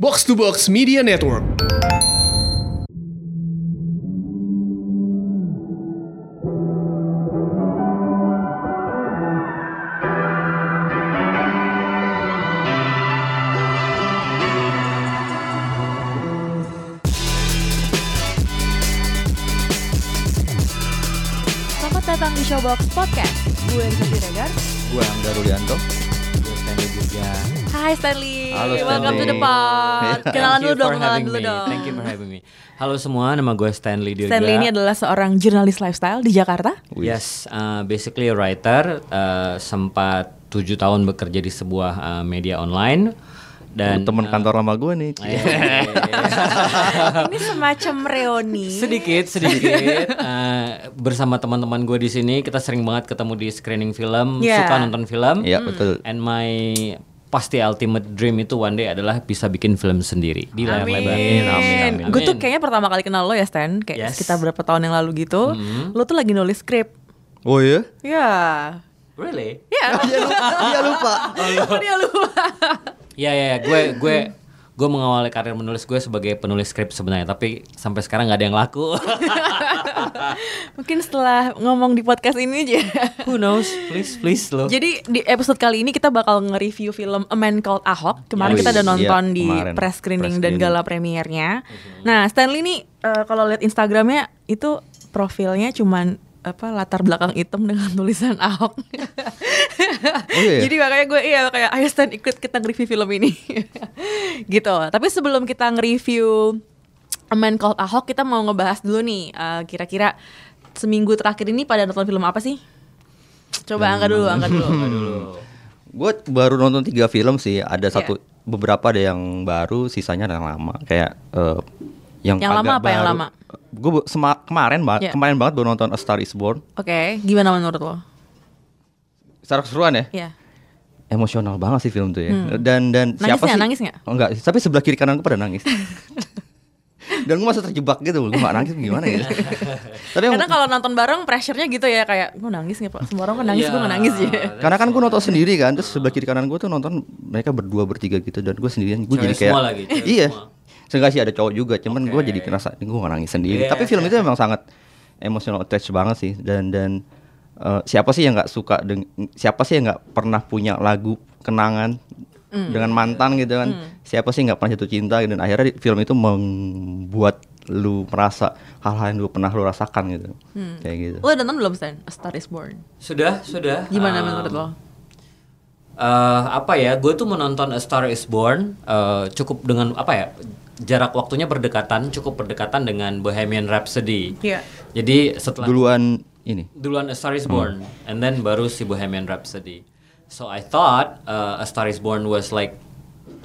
Box to Box Media Network. Selamat datang di Showbox Podcast. Gue Rizky Regar. Gue Angga Rulianto. Gue Stanley juga. Hai Stanley. Halo, Welcome to Stanley. the pod. Yeah. Kenalan dulu dong, kenalan dulu dong. Thank you for having me. Halo semua, nama gue Stanley Dirga. Stanley ini adalah seorang jurnalis lifestyle di Jakarta. Yes, uh, basically a writer. uh, sempat tujuh tahun bekerja di sebuah uh, media online dan temen uh, kantor lama gue nih. ini semacam reuni. sedikit sedikit uh, bersama teman-teman gue di sini kita sering banget ketemu di screening film, Yeah. suka nonton film. Iya, betul. And my pasti ultimate dream itu one day adalah bisa bikin film sendiri di layar lebar. Amin, amin, amin. Gue tuh kayaknya pertama kali kenal lo ya Stan, kayak Yes. sekitar berapa tahun yang lalu gitu. Mm-hmm. Lo tuh lagi nulis skrip. Oh iya? Ya. Really? Ya. Dia lupa. Dia lupa. Dia lupa. Ya ya, ya. gue gue gue mengawali karir menulis gue sebagai penulis skrip sebenarnya, tapi sampai sekarang nggak ada yang laku. Mungkin setelah ngomong di podcast ini aja. Who knows? Please please lo. Jadi di episode kali ini kita bakal nge-review film A Man Called Ahok. Kemarin Yes. kita udah nonton Iya, di kemarin. press screening Press dan gala premiernya. Nah, Stanley nih eh, kalau lihat Instagramnya itu profilnya cuman apa latar belakang hitam dengan tulisan Ahok. Oh, iya? Jadi makanya gue iya kayak ayo Stan ikut kita nge-review film ini. gitu. Tapi sebelum kita nge-review A Man Called Ahok, kita mau ngebahas dulu nih eh, kira-kira seminggu terakhir ini pada nonton film apa sih? Coba angkat dulu, angkat dulu. Gue baru nonton tiga film sih. Ada Iya. satu beberapa ada yang baru, sisanya ada yang lama. Kayak eh, yang Yang lama apa yang baru. lama? Gue kemarin banget, Iya. kemarin banget baru nonton A Star Is Born. Oke, gimana menurut lo? Secara keseruan ya, Iya. emosional banget sih film tuh ya. Dan dan Nangis siapa nggak? sih? Nangis nggak? Oh, enggak, tapi sebelah kiri kanan gue pada nangis. dan gue masih terjebak gitu, gue gak nangis gimana ya? Tapi yang- Karena kalau nonton bareng pressure-nya gitu ya kayak gue nangis nggak pak? Semua orang kan nangis, gue nggak nangis ya. Karena kan gue nonton sendiri kan, terus sebelah kiri kanan gue tuh nonton mereka berdua bertiga gitu dan gue sendirian, gue jadi kayak semua lagi, iya. semua. Seenggak sih ada cowok juga, cuman gue Oke. jadi ngerasa gue gak nangis sendiri. Iya. Tapi film itu memang sangat emotional attach banget sih dan dan eh, siapa sih yang nggak suka deng siapa sih yang nggak pernah punya lagu kenangan Hmm. dengan mantan gitu kan? Siapa sih yang nggak pernah jatuh cinta gitu? dan akhirnya di- film itu membuat lu merasa hal-hal yang dulu pernah lu rasakan gitu. Kayak gitu. Lo udah nonton belum Stan? A Star Is Born. Sudah sudah. Gimana Um, menurut lo? eh, apa ya? Gue tuh menonton A Star Is Born eh, cukup dengan apa ya? Jarak waktunya berdekatan, cukup berdekatan dengan Bohemian Rhapsody. Iya. Jadi setelah Duluan ini. duluan A Star Is Born, and then baru si Bohemian Rhapsody. So I thought uh, A Star Is Born was like,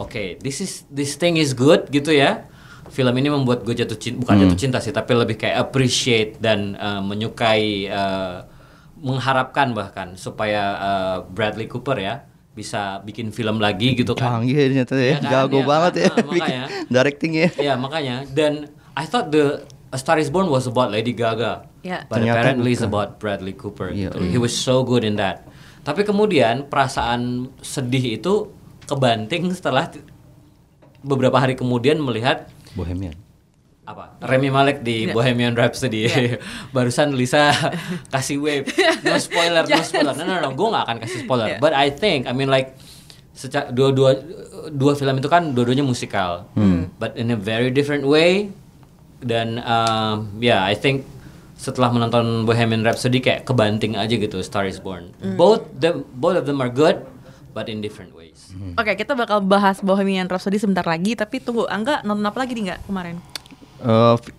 okay, this is this thing is good gitu ya. Film ini membuat gue jatuh cinta, bukan jatuh cinta sih, tapi lebih kayak appreciate dan uh, menyukai, uh, mengharapkan bahkan supaya uh, Bradley Cooper ya bisa bikin film lagi gitu kan. Canggih ternyata ya, Iya kan, jago iya banget kan? ya Nah, bikin makanya. directingnya. Ya makanya dan I thought the A Star Is Born was about Lady Gaga, Ya. but Ternyata apparently it's about Bradley Cooper. Iya, gitu. He was so good in that. Tapi kemudian perasaan sedih itu kebanting setelah beberapa hari kemudian melihat Bohemian. apa Remy Malek di Iya. Bohemian Rhapsody. Barusan Lisa kasih wave. No spoiler, no spoiler. No no no, gue gak akan kasih spoiler. Iya. But I think, I mean like seca- dua dua dua film itu kan dua-duanya musikal, but in a very different way. Dan um, ya, I think setelah menonton Bohemian Rhapsody kayak kebanting aja gitu Star Is Born. Both them both of them are good, but in different ways. Oke, kita bakal bahas Bohemian Rhapsody sebentar lagi. Tapi tunggu, Angga nonton apa lagi nih nggak kemarin? Eh, fi-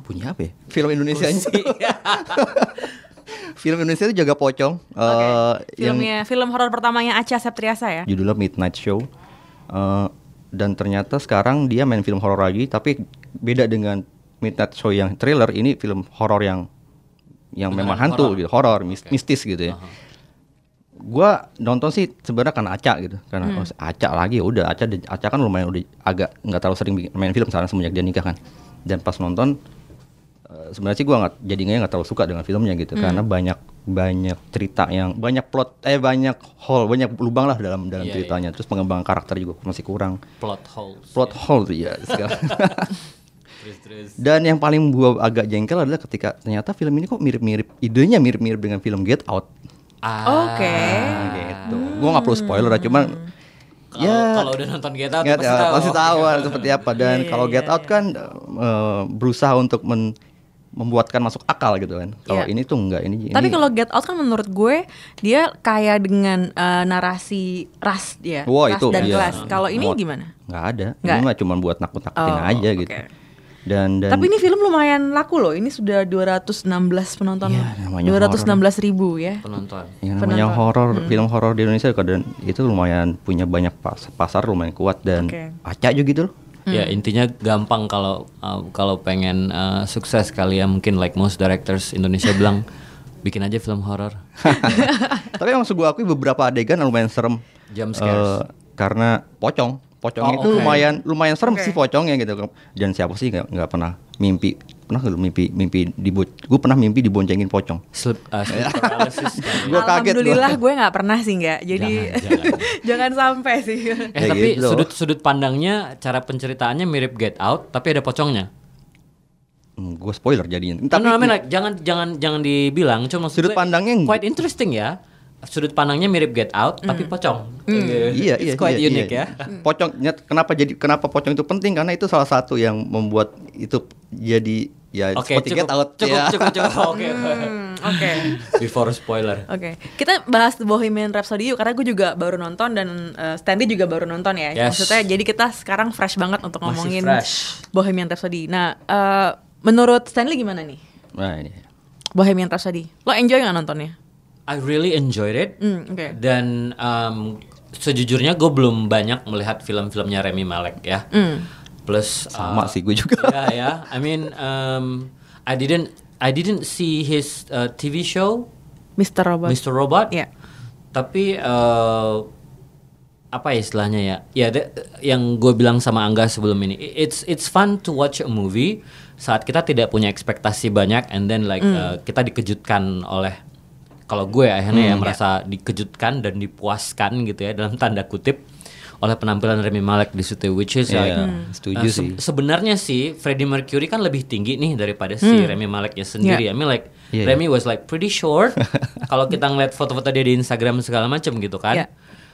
punya apa ya? Film Indonesia Film Indonesia itu jaga pocong. Oke. eh, yang Filmnya, film horor pertamanya Acha Septriasa ya? judulnya Midnight Show. Eh, dan ternyata sekarang dia main film horor lagi, tapi beda dengan Midnight Show yang thriller. Ini film horor yang yang memang Beneran hantu horor? gitu, horor, mis- mistis gitu ya. Gua nonton sih sebenarnya karena Aca gitu, karena Hmm. oh, Aca lagi ya udah Aca Aca kan lumayan udah agak nggak terlalu sering main film sekarang semenjak dia nikah kan. Dan pas nonton eh, sebenarnya sih gue nggak jadinya nggak terlalu suka dengan filmnya gitu karena banyak banyak cerita yang banyak plot eh banyak hole banyak lubang lah dalam dalam Iya, ceritanya terus pengembangan karakter juga masih kurang plot holes. plot hole tuh ya sekarang. Terus terus. dan yang paling gua agak jengkel adalah ketika ternyata film ini kok mirip-mirip idenya mirip-mirip dengan film Get Out Ah, Oke. Nah, gitu gua nggak perlu spoiler lah cuman Kalau ya kalau udah nonton Get Out Get pasti Out, tahu. pasti tahu seperti apa dan Iya, kalau iya, Get Out iya. kan eh, berusaha untuk men- membuatkan masuk akal gitu kan. Kalau Iya. ini tuh enggak ini. Tapi kalau Get Out kan menurut gue dia kaya dengan eh, narasi ras dia, Wah, ras itu, dan iya. kelas. Kalau ini gimana? nggak ada. Nggak. Ini mah cuma buat nakut-nakutin Oh, aja oke. gitu. Dan dan Tapi ini film lumayan laku loh. Ini sudah 216 penonton. Namanya 216 ribu ya. penonton. yang namanya penonton. horor, film horor di Indonesia dan itu lumayan punya banyak pas- pasar lumayan kuat dan Oke. acak juga gitu loh. Ya intinya gampang kalau uh, kalau pengen uh, sukses kali ya mungkin like most directors Indonesia bilang bikin aja film horor. Tapi emang gue akui beberapa adegan lumayan serem. Jump Eh, scares. karena pocong, pocong Oh, itu oke. lumayan lumayan serem Oke. sih pocongnya gitu. Dan siapa sih nggak nggak pernah mimpi pernah nggak lu mimpi mimpi dibo gue pernah mimpi diboncengin pocong. Sleep, uh. Gua kaget Alhamdulillah gua. gue nggak pernah sih nggak. Jadi Jangan, jangan sampai sih. Eh Ya tapi gitu. sudut sudut pandangnya cara penceritaannya mirip Get Out tapi ada pocongnya. gue Hmm, spoiler jadinya. Tapi Tapi like, jangan jangan jangan dibilang cuma Sudut gue pandangnya quite interesting ya. Sudut pandangnya mirip Get Out tapi pocong. iya It's iya quite iya, unique iya. ya. Pocong nyet- kenapa jadi kenapa pocong itu penting karena itu salah satu yang membuat itu jadi ya Oke, seperti cukup, Get Out cukup, ya. cukup, cukup, Oke. Hmm, Oke. Before spoiler. Oke, kita bahas Bohemian Rhapsody yuk karena gue juga baru nonton dan uh, Stanley juga baru nonton ya. Yes. Maksudnya jadi kita sekarang fresh banget untuk Masih ngomongin fresh. Bohemian Rhapsody. Nah, uh, menurut Stanley gimana nih Nah, ini. Bohemian Rhapsody? Lo enjoy nggak nontonnya? I really enjoyed it. Hmm, oke. Dan um, sejujurnya gue belum banyak melihat film-filmnya Remy Malek ya. Hmm. Plus Sama uh, sih gue juga. Ya ya. I mean um, I didn't I didn't see his uh, TV show Mr. Robot. Mr. Robot. Iya. Tapi uh, apa ya istilahnya ya? Ya the- yang gue bilang sama Angga sebelum ini, it's it's fun to watch a movie saat kita tidak punya ekspektasi banyak and then like uh, kita dikejutkan oleh kalau gue akhirnya ya merasa dikejutkan dan dipuaskan gitu ya dalam tanda kutip oleh penampilan Remy Malek di situ which is Iya, like, setuju uh, se- sih. sebenarnya sih Freddie Mercury kan lebih tinggi nih daripada si Remy Maleknya sendiri. I mean like Iya. Remy was like pretty short. Kalau kita ngeliat foto-foto dia di Instagram segala macam gitu kan. Yeah.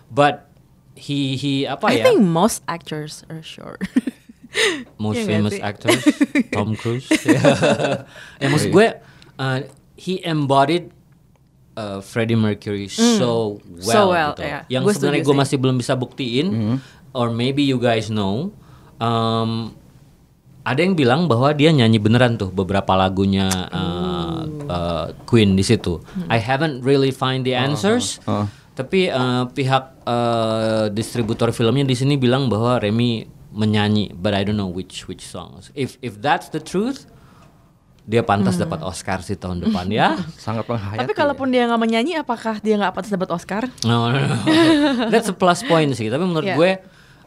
But he he apa I ya? think most actors are short. Most Iya nggak famous actors Tom Cruise. ya maksud gue uh, he embodied uh, Freddie Mercury so well. So well, gitu. iya. Yang sebenarnya gue sih. masih belum bisa buktiin or maybe you guys know um, ada yang bilang bahwa dia nyanyi beneran tuh beberapa lagunya uh, uh, Queen di situ. I haven't really find the answers. Oh. Tapi uh, pihak uh, distributor filmnya di sini bilang bahwa Remy menyanyi, but I don't know which which songs. If if that's the truth, dia pantas dapat Oscar sih tahun depan ya. Sangat menghayati. Tapi kalaupun dia nggak menyanyi, apakah dia nggak pantas dapat Oscar? No, no, no. That's a plus point sih. Tapi menurut Yeah. gue,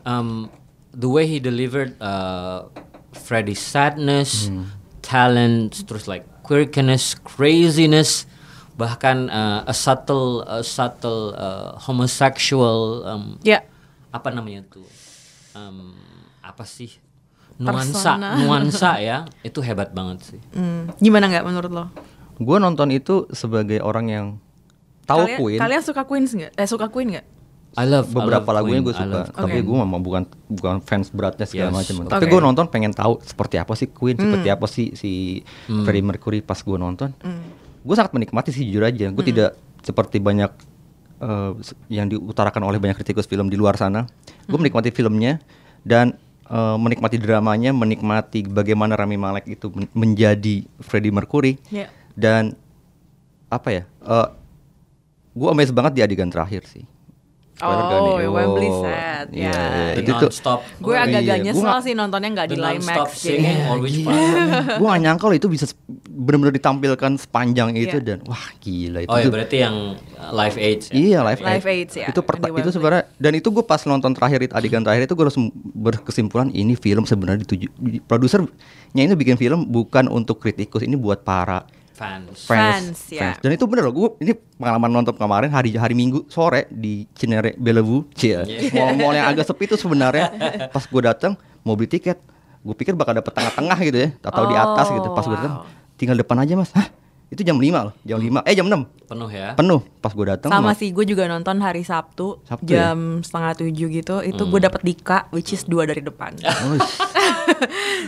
um, the way he delivered uh, Freddie's sadness, talent, terus like quirkiness, craziness, bahkan uh, a subtle, a subtle uh, homosexual, um, Ya. apa namanya tuh, um, apa sih? Nuansa, Persona. nuansa ya, itu hebat banget sih. Hmm, Gimana nggak menurut lo? gue nonton itu sebagai orang yang tahu kalian, Queen. Kalian suka Queen nggak? Eh suka Queen nggak? I love I beberapa love lagunya gue I suka, love tapi Oke. gue memang bukan bukan fans beratnya segala Yes. macam. Tapi Oke. gue nonton pengen tahu seperti apa sih Queen, seperti Hmm. apa sih si Freddie Mercury pas gue nonton. Gue sangat menikmati sih jujur aja. Hmm. Gue tidak seperti banyak se- yang diutarakan oleh banyak kritikus film di luar sana. Gue Hmm. menikmati filmnya dan eh, menikmati dramanya, menikmati bagaimana Rami Malek itu men- menjadi Freddie Mercury Ya. dan apa ya? gue amazed banget di adegan terakhir sih. Spoiler gak Oh, nih? Wembley Oh, set, Iya, ya. iya. The Itu tuh non-stop Gue Oh, agak-agak iya. nyesel sih nontonnya nggak di non-stop Limax. singing Jadi. or which part? gue gak nyangka loh itu bisa benar-benar ditampilkan sepanjang itu Iya. dan wah gila itu. Oh ya berarti yang uh, live age ya? Iya live, Live aid. Aids, ya, Itu perta- itu sebenarnya dan itu gue pas nonton terakhir itu adegan terakhir itu gue langsung berkesimpulan ini film sebenarnya dituju produsernya ini bikin film bukan untuk kritikus ini buat para Fans. Fans, ya. Dan itu bener loh, gue ini pengalaman nonton kemarin hari hari Minggu sore di Cinere Bellevue, cie. Mall-mall yang agak sepi itu sebenarnya. Pas gue datang mau beli tiket, gue pikir bakal dapet tengah-tengah gitu ya, atau di atas gitu. Pas gue datang, Oh, wow. tinggal depan aja mas. Hah? Itu jam 5 loh, jam 5, eh jam 6 Penuh ya? penuh. Pas gue datang Sama sih, gue juga nonton hari Sabtu, Sabtu ya? jam setengah tujuh gitu. Itu gue dapet Dika, which is dua dari depan.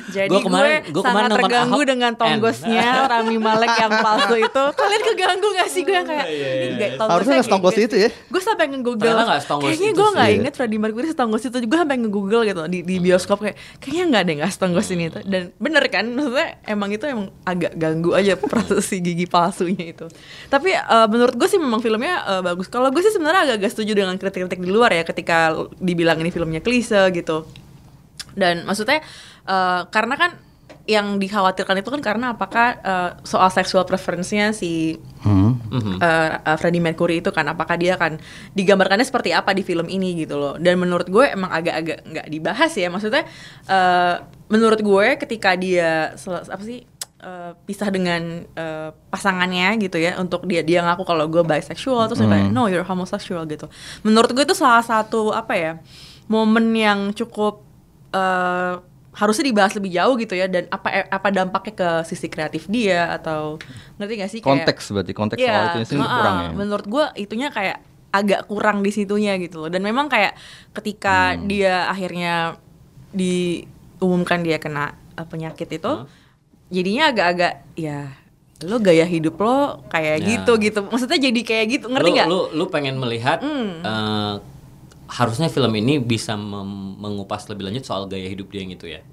Jadi Gua kemarin- gue gua kemarin sangat nonton terganggu Ahok dengan tonggosnya Rami Malek yang palsu itu. Kalian keganggu gak sih gue yang kayak Iya, ini nggak Harusnya nggak setonggos itu ya. Gue sampai nge-google. Kayaknya itu gue nggak Iya. inget Freddie Mercury setonggos itu. Gue sampai nge-google gitu di, di bioskop kayak kayaknya nggak deh nggak setonggos ini tuh. Dan bener kan, maksudnya emang itu emang agak ganggu aja proses si gigi palsunya itu. Tapi eh, menurut gue sih memang filmnya eh, bagus. Kalau gue sih sebenarnya agak-agak setuju dengan kritik-kritik di luar ya ketika dibilang ini filmnya klise gitu dan maksudnya eh, karena kan yang dikhawatirkan itu kan karena apakah eh, soal seksual preference-nya si Hmm. eh, eh, Freddie Mercury itu kan apakah dia akan digambarkannya seperti apa di film ini gitu loh dan menurut gue emang agak-agak nggak dibahas ya maksudnya eh, menurut gue ketika dia apa sih eh, pisah dengan eh, pasangannya gitu ya untuk dia dia ngaku kalau gue bisexual terus dia kayak no you're homosexual gitu menurut gue itu salah satu apa ya momen yang cukup eh, harusnya dibahas lebih jauh gitu ya dan apa apa dampaknya ke sisi kreatif dia atau ngerti gak sih kayak Konteks berarti konteks Iya, soal itu sih heeh. kurang ya. Menurut gue itunya kayak agak kurang di situnya gitu loh. Dan memang kayak ketika Hmm. dia akhirnya diumumkan dia kena eh, penyakit itu, jadinya agak-agak ya lo gaya hidup lo kayak Ya. gitu gitu. Maksudnya jadi kayak gitu, ngerti lu, nggak? Lu, lu pengen melihat eh, harusnya film ini bisa mengupas lebih lanjut soal gaya hidup dia yang itu ya.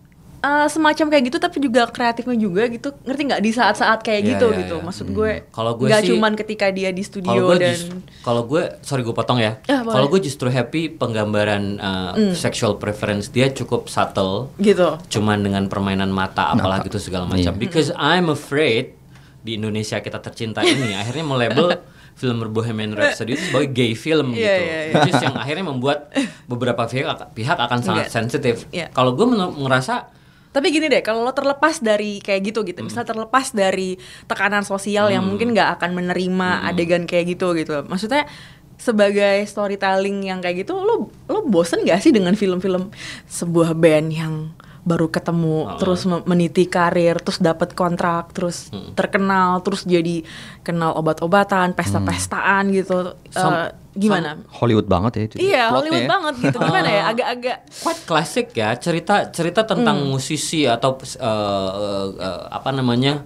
Eh, semacam kayak gitu tapi juga kreatifnya juga gitu ngerti nggak di saat-saat kayak Iya, gitu iya, gitu iya. maksud gue Kalau gue nggak sih- cuman ketika dia di Kalau studio gue dan kalau gue sorry gue potong ya. Boleh. kalau gue justru happy penggambaran uh, sexual preference dia cukup subtle. gitu Cuman dengan permainan mata apalah gitu segala macam. Iya. Because I'm afraid di Indonesia kita tercinta ini akhirnya melabel film Bohemian Rhapsody itu sebagai gay film Iya, gitu. iya, iya. Which is yang akhirnya membuat beberapa pihak pihak akan sangat sensitif. Iya. Kalau gue ngerasa Tapi gini deh, kalau lo terlepas dari kayak gitu gitu, misalnya terlepas dari tekanan sosial yang mungkin nggak akan menerima adegan kayak gitu gitu, maksudnya sebagai storytelling yang kayak gitu, lo lo bosen gak sih dengan film-film sebuah band yang baru ketemu, terus me- meniti karir, terus dapat kontrak, terus terkenal, terus jadi kenal obat-obatan, pesta-pestaan gitu, Sam- Eh, gimana? Hollywood banget ya itu. Iya, Plotnya Hollywood ya. banget gitu, gimana ya? Agak-agak quite klasik ya cerita cerita tentang Hmm. musisi atau uh, uh, uh, apa namanya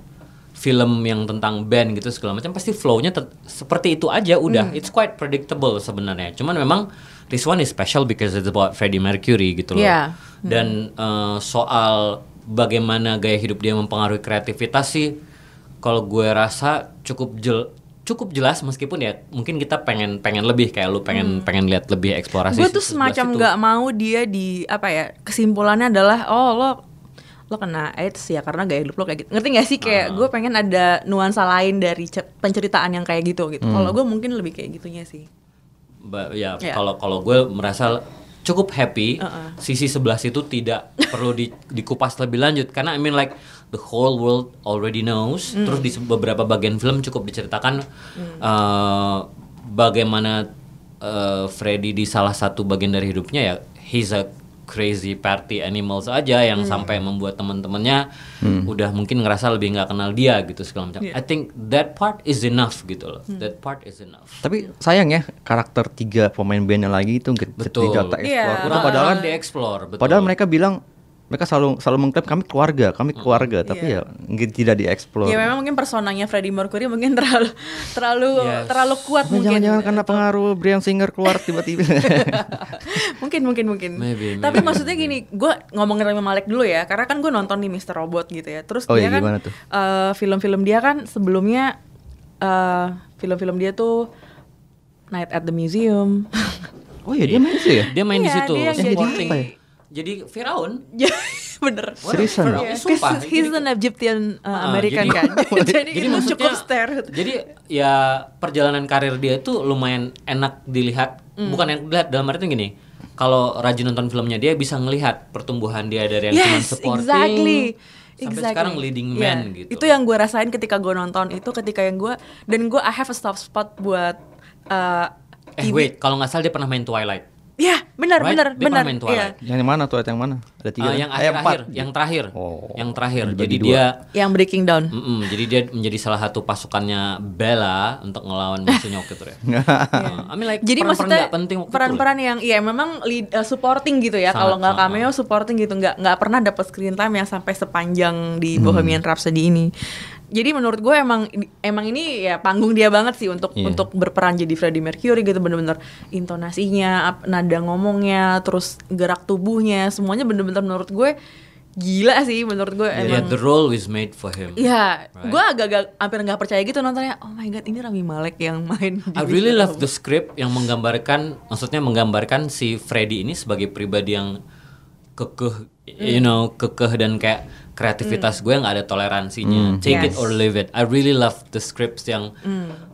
film yang tentang band gitu segala macam pasti flow-nya seperti itu aja udah Hmm. it's quite predictable sebenarnya cuman memang this one is special because it's about Freddie Mercury gitu loh. Iya. dan uh, soal bagaimana gaya hidup dia mempengaruhi kreativitas sih kalau gue rasa cukup jel cukup jelas meskipun ya mungkin kita pengen pengen lebih kayak lu pengen pengen lihat lebih eksplorasi gue tuh semacam nggak mau dia di apa ya kesimpulannya adalah oh lo lo kena AIDS ya karena gaya hidup lo kayak gitu. Ngerti gak sih? Kayak gue pengen ada nuansa lain dari ce- penceritaan yang kayak gitu gitu. Kalau gue mungkin lebih kayak gitunya sih ya Ya. kalau kalau gue merasa cukup happy Uh-uh. sisi sebelah situ tidak perlu di- dikupas lebih lanjut karena I mean like the whole world already knows Mm. terus di beberapa bagian film cukup diceritakan uh, bagaimana uh, Freddy di salah satu bagian dari hidupnya ya he's a crazy party animals aja yang Mm. sampai membuat teman-temannya udah mungkin ngerasa lebih nggak kenal dia gitu segala macam. Iya. I think that part is enough gitu loh. Mm. That part is enough. Tapi sayang ya karakter tiga pemain bandnya lagi itu nggak Betul. tidak tak Iya. explore. Kurang padahal betul. padahal mereka bilang mereka selalu selalu mengklaim kami keluarga, kami keluarga, tapi Iya. ya nggak- tidak dieksplor. ya memang mungkin personanya Freddie Mercury mungkin terlalu terlalu Yes. terlalu kuat mungkin Jangan-jangan karena pengaruh Brian Singer keluar tiba-tiba. mungkin mungkin mungkin Maybe, tapi maybe. maksudnya gini gue ngomongin Rami Malek dulu ya karena kan gue nonton di Mr. Robot gitu ya terus Oh dia iya, kan gimana tuh? eh, film-film dia kan sebelumnya eh, film-film dia tuh Night at the Museum oh iya dia main sih ya. Dia main di Iya, situ dia jadi apa ya? Jadi Firaun. Ya, bener. Seriusan? Firaun, Yeah, sumpah. he's Jadi- an Egyptian uh, Ah, American jadi- kan. jadi, itu maksudnya- cukup stare. Jadi ya perjalanan karir dia itu lumayan enak dilihat. Hmm. Bukan yang dilihat dalam arti gini. Kalau rajin nonton filmnya dia bisa ngelihat pertumbuhan dia dari yang cuma Yes, supporting exactly. sampai Exactly. sekarang leading Yeah. man gitu. Itu yang gue rasain ketika gue nonton itu ketika yang gue dan gue I have a soft spot buat uh, Eh TV. wait, kalau nggak salah dia pernah main Twilight. Ya, benar Right? benar Dia benar. main Iya. Twilight. Yang mana tuh yang mana? Ada tiga. Kan? yang Eh, akhir-akhir, empat. yang terakhir. Oh. Yang terakhir. Jadi dua. dia Yang Breaking Down. Mm-mm, jadi dia menjadi salah satu pasukannya Bella untuk ngelawan musuhnya waktu itu ya. Uh, I mean like Jadi maksudnya penting waktu itu peran-peran yang iya memang lead, uh, supporting gitu ya. Kalau nggak cameo supporting gitu nggak nggak pernah dapat screen time yang sampai sepanjang di Hmm. Bohemian Rhapsody ini. Jadi menurut gue emang emang ini ya panggung dia banget sih untuk Iya. untuk berperan jadi Freddie Mercury gitu bener-bener intonasinya, nada ngomongnya, terus gerak tubuhnya, semuanya bener-bener menurut gue gila sih menurut gue Yeah, emang. the role is made for him. Iya, Right. gue agak-agak hampir nggak percaya gitu nontonnya. Oh my god, ini Rami Malek yang main. I really love the script yang menggambarkan, maksudnya menggambarkan si Freddy ini sebagai pribadi yang kekeh, you know, kekeh dan kayak kreativitas gue nggak ada toleransinya. Take it Yes. or leave it. I really love the scripts yang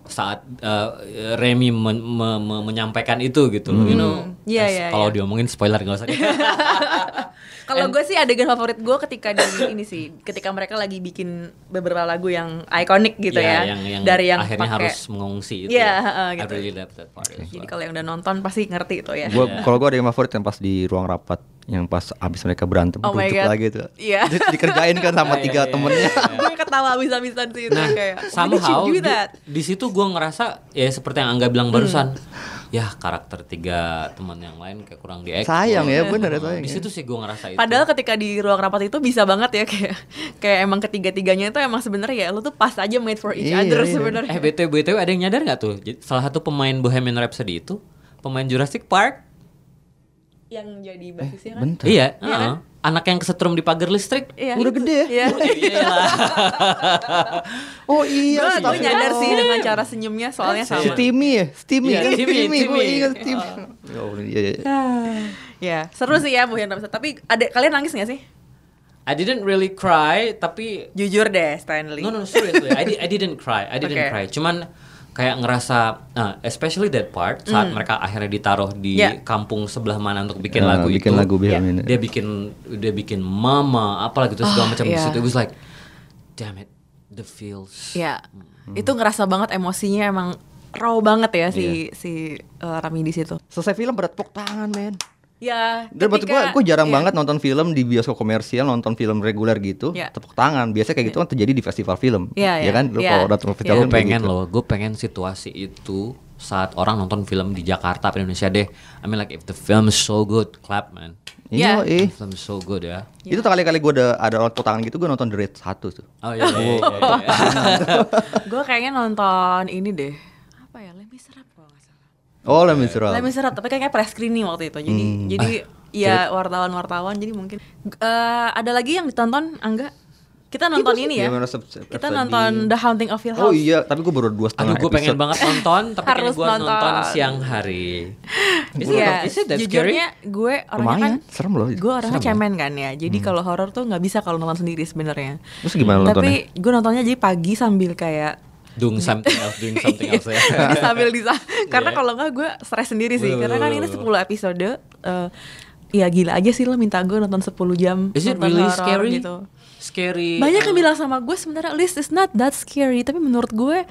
saat uh, Remy men- me- me- menyampaikan itu gitu, loh, you know. Iya, As- iya, Kalau iya. diomongin spoiler nggak usah. Kalau gue sih adegan favorit gue ketika di ini sih, ketika mereka lagi bikin beberapa lagu yang ikonik gitu ya, yang, yang dari yang akhirnya pakai. harus mengungsi itu. Iya, ya. heeh, I gitu. really love that part. as Jadi well. kalau yang udah nonton pasti ngerti itu ya. Gua kalau gua ada yang favorit yang pas di ruang rapat yang pas abis mereka berantem Oh duduk lagi tuh. Iya. Terus dikerjain kan sama Iya, tiga iya, temennya. gue ketawa habis-habisan sih itu Nah, kayak. Somehow di, di situ gue ngerasa ya seperti yang Angga bilang barusan, ya karakter tiga teman yang lain kayak kurang di Sayang ya, bener ya, sayang Di ya. situ sih gue ngerasa itu. Padahal ketika di ruang rapat itu bisa banget ya kayak kayak emang ketiga-tiganya itu emang sebenarnya ya lu tuh pas aja made for each Iya, other iya. sebenarnya. eh btw btw ada yang nyadar nggak tuh? Jadi, Salah satu pemain Bohemian Rhapsody itu pemain Jurassic Park. yang jadi basisnya kan. Bentar. Iya, Iya heeh. kan? Anak yang kesetrum di pagar listrik. Iya. Udah itu. gede ya? Iya. Oh iya, gue nyadar sih dengan cara senyumnya soalnya sama. Steamy ya, Steamy Iya, kan Steamy, Steamy, gue Steamy. ingat Steamy. Oh, iya, iya. Ya, seru sih ya Bohemian Rhapsody. Tapi ada kalian nangis gak sih? I didn't really cry, tapi Jujur deh, Stanley. No no seriously, I, di- I didn't cry, I didn't Okay. cry. Cuman kayak ngerasa, nah, especially that part saat mereka akhirnya ditaruh di. Yeah. kampung sebelah mana untuk bikin Ah, lagu bikin itu. lagu Bohemian. Dia bikin dia bikin mama apalah gitu segala Ah, macam di iya. situ. It was like, damn it, the feels. Ya, Hmm. itu ngerasa banget emosinya emang raw banget ya si Iya. si uh, Rami di situ. Selesai film pada tepuk tangan, men. Ya, Dan buat gue, gue jarang iya. banget nonton film di bioskop komersial, nonton film reguler gitu, Iya. tepuk tangan. Biasanya kayak gitu kan terjadi di festival film, Iya, ya iya. kan? Lu Iya. kalau datang festival Iya. Gue film kayak pengen gitu. loh, gue pengen situasi itu saat orang nonton film di Jakarta atau Indonesia deh. I mean like if the film is so good, clap man. Iya, Iya. eh. The film is so good ya. Itu kali-kali gue ada ada orang tepuk tangan gitu, gue nonton The Raid 1 tuh. Oh iya, iya, iya, iya. gue kayaknya nonton ini deh. Apa ya? Let Me Serap kalau nggak salah. Oh, Miserables. Let Me Serap, tapi kayaknya press screening waktu itu. Jadi Hmm. jadi ya wartawan-wartawan jadi mungkin Eh, ada lagi yang ditonton Angga? Kita nonton ini ya. Kita episode nonton The Haunting of Hill House. Oh iya, tapi gue baru dua setengah Aduh, gue pengen banget nonton, tapi Harus gue nonton. nonton. siang hari. Iya, is it that scary? jujurnya gue orangnya Lumayan, kan serem loh. Gue orangnya Serem ya? cemen kan ya. Jadi kalau horor tuh nggak bisa kalau nonton sendiri sebenarnya. Terus gimana nontonnya? Tapi gue nontonnya jadi pagi sambil kayak Doing something else, doing something else ya. Sambil bisa karena Iya. kalau nggak gue stres sendiri sih karena kan ini betul. 10 episode eh, ya gila aja sih lo minta gue nonton 10 jam Is it really horor scary? gitu. Scary. banyak yang uh, bilang sama gue sebenarnya list is not that scary tapi menurut gue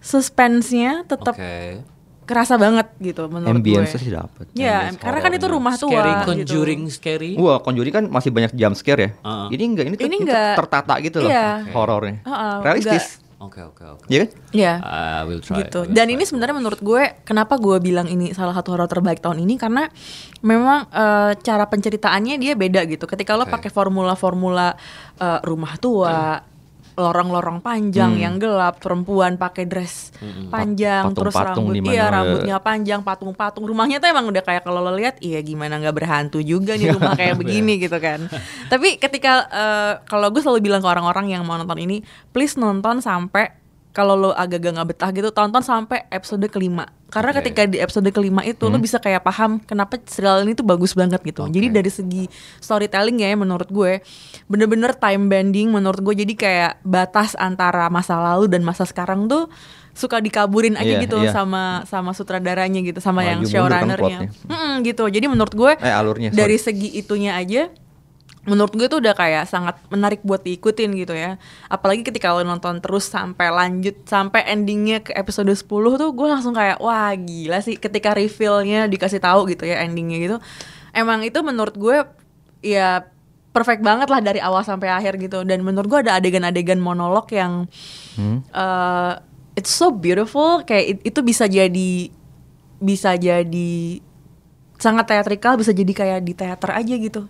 suspense-nya tetap Oke. kerasa banget gitu menurut Ambience gue sih dapet. ya Ambience karena kan itu rumah tua Scary, gitu. conjuring, scary. Wah, Conjuring kan masih banyak jump scare ya. Uh-uh. Ini enggak, ini, Ini enggak. tertata gitu loh Iya. horornya. Uh-uh, Realistis. Oke, oke, oke. Iya kan? Iya. I will try. gitu. Will Dan try. ini sebenarnya menurut gue kenapa gue bilang ini salah satu horor terbaik tahun ini karena memang eh, cara penceritaannya dia beda gitu. Ketika lo Oke. pakai formula-formula eh, rumah tua, lorong-lorong panjang yang gelap, perempuan pakai dress panjang, terus Patung-patung rambut iya rambutnya panjang, patung-patung. Rumahnya tuh emang udah kayak kalau lo lihat, iya gimana nggak berhantu juga nih rumah kayak begini gitu kan. Tapi ketika eh, kalau gue selalu bilang ke orang-orang yang mau nonton ini, please nonton sampai kalau lo agak-agak nggak betah gitu tonton sampai episode kelima karena Oke. ketika di episode kelima itu lo bisa kayak paham kenapa serial ini tuh bagus banget gitu Oke. jadi dari segi storytelling ya menurut gue bener-bener time bending menurut gue jadi kayak batas antara masa lalu dan masa sekarang tuh suka dikaburin aja Iya, gitu iya. sama sama sutradaranya gitu sama Maju yang kan showrunnernya. Mm-mm, gitu jadi menurut gue Eh, alurnya, sorry. dari segi itunya aja menurut gue tuh udah kayak sangat menarik buat diikutin gitu ya. Apalagi ketika lo nonton terus sampai lanjut sampai endingnya ke episode 10 tuh gue langsung kayak wah gila sih. Ketika revealnya dikasih tahu gitu ya endingnya gitu. Emang itu menurut gue ya perfect banget lah dari awal sampai akhir gitu. Dan menurut gue ada adegan-adegan monolog yang eh, it's so beautiful. Kayak it- itu bisa jadi bisa jadi sangat teatrikal bisa jadi kayak di teater aja gitu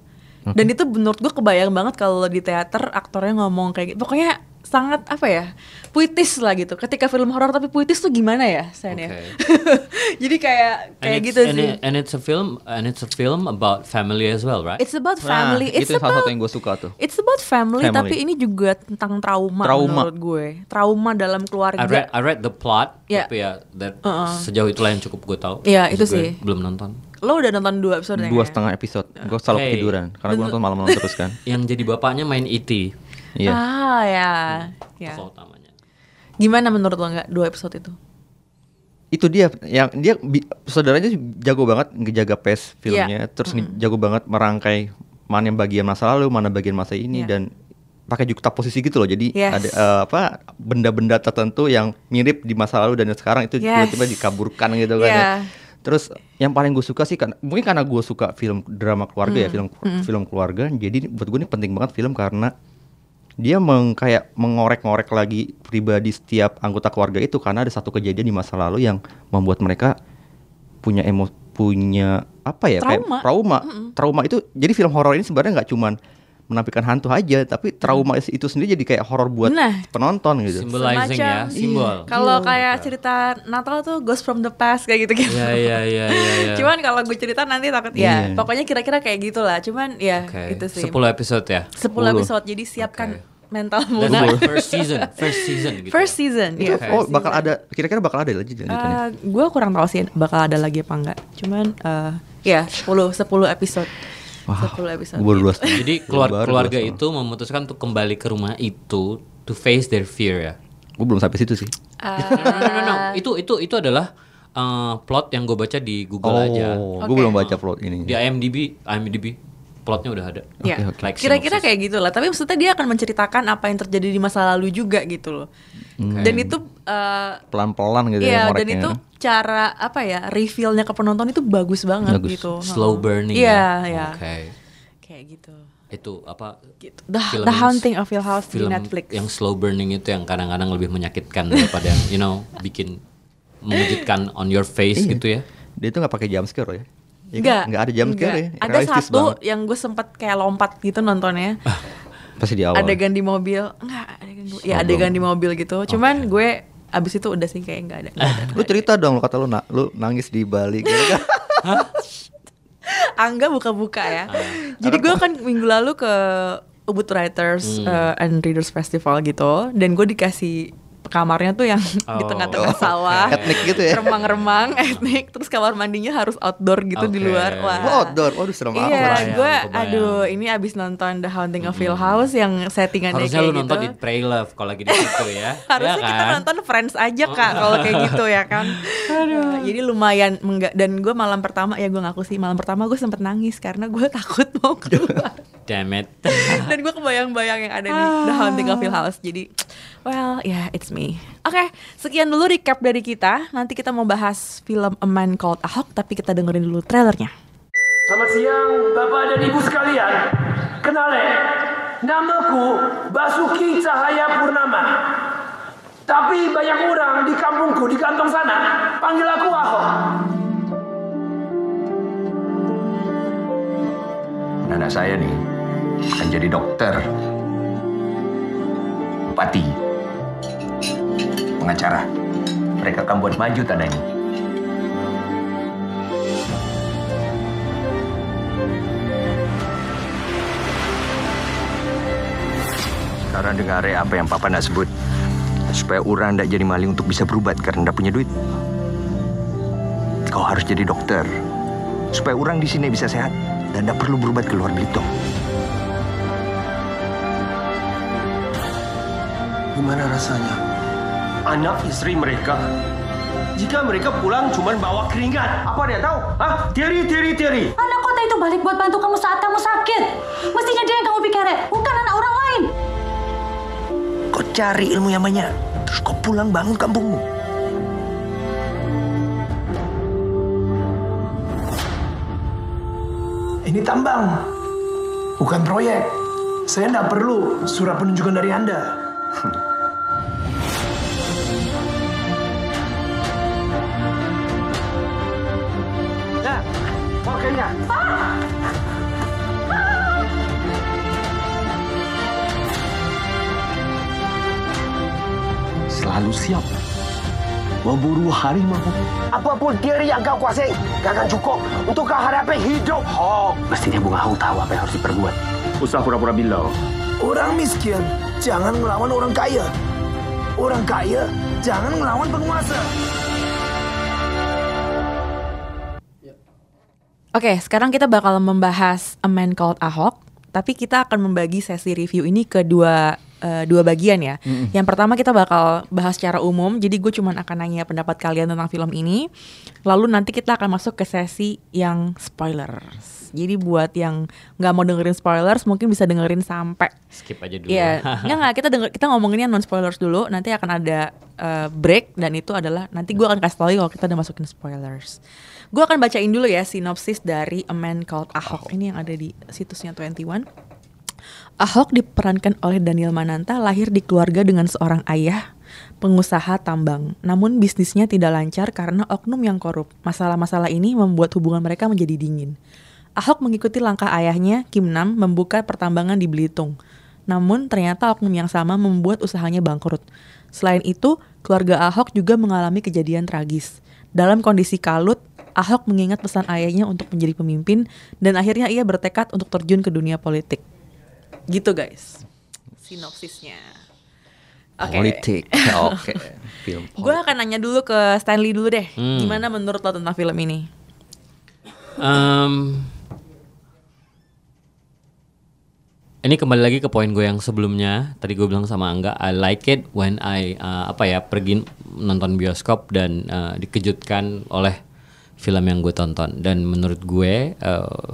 dan itu menurut gue kebayang banget kalau di teater aktornya ngomong kayak gitu. Pokoknya sangat apa ya puitis lah gitu ketika film horor tapi puitis tuh gimana ya Sen ya Oke. jadi kayak kayak gitu and sih it- and it's a film and it's a film about family as well, right? it's about family Nah, it's itu salah about satu yang gue suka tuh. It's about family, Family. tapi ini juga tentang trauma, Trauma. menurut gue. Trauma dalam keluarga. I read I read the plot, Ya. tapi ya that Uh-uh. sejauh itulah yang cukup gue tahu. Iya, Terus itu sih. Belum nonton. Lo udah nonton dua episode Dua setengah episode. Gue selalu Hey. ketiduran karena gue nonton malam-malam terus kan. Yang jadi bapaknya main E E.T. Iya. Ah ya, ya. tokoh utamanya. Gimana menurut lo nggak dua episode itu? Itu dia yang dia saudaranya jago banget ngejaga pace filmnya, terus nih jago banget merangkai mana yang bagian masa lalu, mana bagian masa ini Iya. dan pakai juta posisi gitu loh. Jadi Yes. ada eh, apa benda-benda tertentu yang mirip di masa lalu dan sekarang itu Yes. tiba-tiba dikaburkan gitu kan. ya. Iya. Terus yang paling gue suka sih kan mungkin karena gue suka film drama keluarga Hmm. ya film film keluarga. Jadi buat gue ini penting banget film karena dia meng, kayak mengorek-ngorek lagi pribadi setiap anggota keluarga itu karena ada satu kejadian di masa lalu yang membuat mereka punya emo punya apa ya Trauma. kayak trauma trauma itu jadi film horor ini sebenarnya nggak cuman menampilkan hantu aja tapi trauma itu sendiri jadi kayak horor buat Nah. penonton gitu Symbolizing ya, Semacam- simbol. Kalau kayak cerita Natal tuh Ghost from the Past kayak gitu-gitu. Iya iya iya iya. iya. Cuman kalau gue cerita nanti takut ya. Iya. Pokoknya kira-kira kayak gitulah. Cuman ya Oke. itu sih. 10 episode ya. 10 10. episode. Jadi siapkan Oke. mental Dan first season, first season gitu. First season. itu iya, oh bakal season. ada kira-kira bakal ada lagi lanjutannya gue kurang tahu sih bakal ada lagi apa enggak. Cuman eh ya 10 10 episode. 10 episode. gue baru dua setengah. Jadi keluar, keluarga itu memutuskan untuk kembali ke rumah itu to face their fear ya. gue belum sampai situ sih Ah. No, no, no, no, no. Itu itu itu adalah uh, plot yang gue baca di Google aja. oh Oke. gue belum baca plot ini Di IMDb, IMDb plotnya udah ada. Ya, Oke, oke. Like kira-kira kayak gitulah. Tapi maksudnya dia akan menceritakan apa yang terjadi di masa lalu juga gitu loh. Dan itu eh, pelan-pelan gitu Iya, ya dan ngoreknya. itu cara apa ya revealnya ke penonton itu bagus banget Bagus. gitu. Slow burning. Iya, ya? iya. Oke. Kayak gitu. Itu apa? Gitu. The, film The Haunting of Hill House di film Netflix. yang slow burning itu yang kadang-kadang lebih menyakitkan daripada yang you know bikin mengejutkan on your face Iya. gitu ya. dia itu nggak pakai jump scare ya Iya kan? Enggak. nggak ada jump scare ya. Ada realistis satu banget. yang gue sempet kayak lompat gitu nontonnya. pasti di awal adegan di mobil. Enggak, adegan di- ya adegan di mobil gitu. Cuman gue abis itu udah sih kayak enggak ada. nggak ada. lu cerita dong lu kata lu na- lu nangis di Bali gitu kan Angga buka-buka ya. Ah. Jadi gue kan minggu lalu ke Ubud Writers Hmm. uh, and Readers Festival gitu, dan gue dikasih kamarnya tuh yang di Oh. tengah-tengah sawah, etnik gitu ya remang-remang, etnik, terus kamar mandinya harus outdoor gitu di Oke. luar. Wah. oh outdoor waduh serem amat Iya, gue, aduh, ini abis nonton The Haunting of Hill House yang settingannya Harusnya kayak lu nonton gitu. It Pray Love kalau lagi di situ ya. Harusnya ya kita kan? nonton Friends aja kak kalau kayak gitu ya kan. Nah, jadi lumayan mengga- dan gue malam pertama ya gue ngaku sih malam pertama gue sempet nangis karena gue takut mau keluar. Damn it. dan gue kebayang-bayang yang ada di The Haunting of Hill House. Jadi well yeah it's me. Oke sekian dulu recap dari kita. Nanti kita mau bahas film A Man Called Ahok tapi kita dengerin dulu trailernya. Selamat siang Bapak dan Ibu sekalian. Kenalin, namaku Basuki Cahaya Purnama. Tapi banyak orang di kampungku di kantong sana panggil aku Ahok. Anak saya nih akan jadi dokter, bupati, pengacara. Mereka akan buat maju tanah ini. Sekarang dengar apa yang Papa nak sebut. supaya orang tidak jadi maling untuk bisa berubat karena tidak punya duit. Kau harus jadi dokter supaya orang di sini bisa sehat dan tidak perlu berubat keluar Belitung. Gimana rasanya? Anak istri mereka jika mereka pulang cuma bawa keringat. Apa dia tahu? Hah? Teori, teori, teori. Anak kota itu balik buat bantu kamu saat kamu sakit. Mestinya dia yang kamu pikirin, bukan anak orang lain. Kau cari ilmu yang banyak, terus kau pulang bangun kampungmu. Ini tambang, bukan proyek. Saya tidak perlu surat penunjukan dari Anda. Nah, Selalu siap memburu harimau. Apa pun teori yang kau kuasai, gak akan cukup untuk kau hadapi hidup Hawk. Mestinya Bunga Hong tahu apa yang harus diperbuat. Usah pura-pura bilau. Orang miskin jangan melawan orang kaya. Orang kaya jangan melawan penguasa. Oke, sekarang kita bakal membahas A Man Called Ahok, tapi kita akan membagi sesi review ini ke dua eh, dua bagian ya. Yang pertama kita bakal bahas secara umum, jadi gue cuman akan nanya pendapat kalian tentang film ini. Lalu nanti kita akan masuk ke sesi yang spoilers. Jadi buat yang nggak mau dengerin spoilers, mungkin bisa dengerin sampai Skip aja dulu. Iya, nggak nggak kita denger, kita ngomonginnya non spoilers dulu. Nanti akan ada eh, break dan itu adalah nanti gue akan kasih tau kalau kita udah masukin spoilers. Gue akan bacain dulu ya sinopsis dari A Man Called Ahok ini yang ada di situsnya 21. Ahok diperankan oleh Daniel Mananta lahir di keluarga dengan seorang ayah pengusaha tambang. Namun bisnisnya tidak lancar karena oknum yang korup. Masalah-masalah ini membuat hubungan mereka menjadi dingin. Ahok mengikuti langkah ayahnya, Kim Nam, membuka pertambangan di Belitung. Namun ternyata oknum yang sama membuat usahanya bangkrut. Selain itu, keluarga Ahok juga mengalami kejadian tragis. Dalam kondisi kalut, Ahok mengingat pesan ayahnya untuk menjadi pemimpin dan akhirnya ia bertekad untuk terjun ke dunia politik. Gitu guys, sinopsisnya. Oke. Politik. Oke. Film Gue akan nanya dulu ke Stanley dulu deh. Hmm. Gimana menurut lo tentang film ini? Em, ini kembali lagi ke poin gue yang sebelumnya. Tadi gue bilang sama Angga, I like it when I uh, apa ya pergi nonton bioskop dan uh, dikejutkan oleh film yang gue tonton. Dan menurut gue, uh,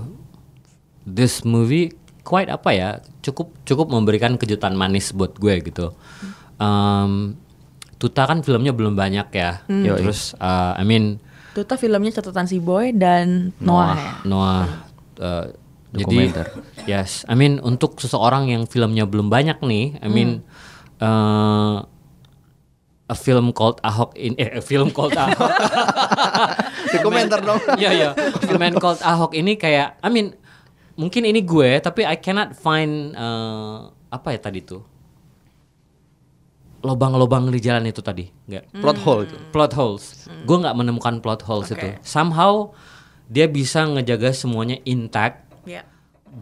this movie quite apa ya cukup cukup memberikan kejutan manis buat gue gitu. Em, Tuta kan filmnya belum banyak ya. Terus uh, I mean Tuta filmnya catatan si Boy dan Noah. ya? Noah uh, Dokumenter. jadi yes I mean untuk seseorang yang filmnya belum banyak nih I mean uh, a film called Ahok in eh a film called Ahok Di komentar dong. Iya ya A Man Called Ahok ini kayak I mean mungkin ini gue tapi I cannot find uh, apa ya tadi tuh lobang-lobang di jalan itu tadi nggak Plot hole itu. plot holes. Gue nggak menemukan plot holes itu. Somehow dia bisa ngejaga semuanya intact. Ya.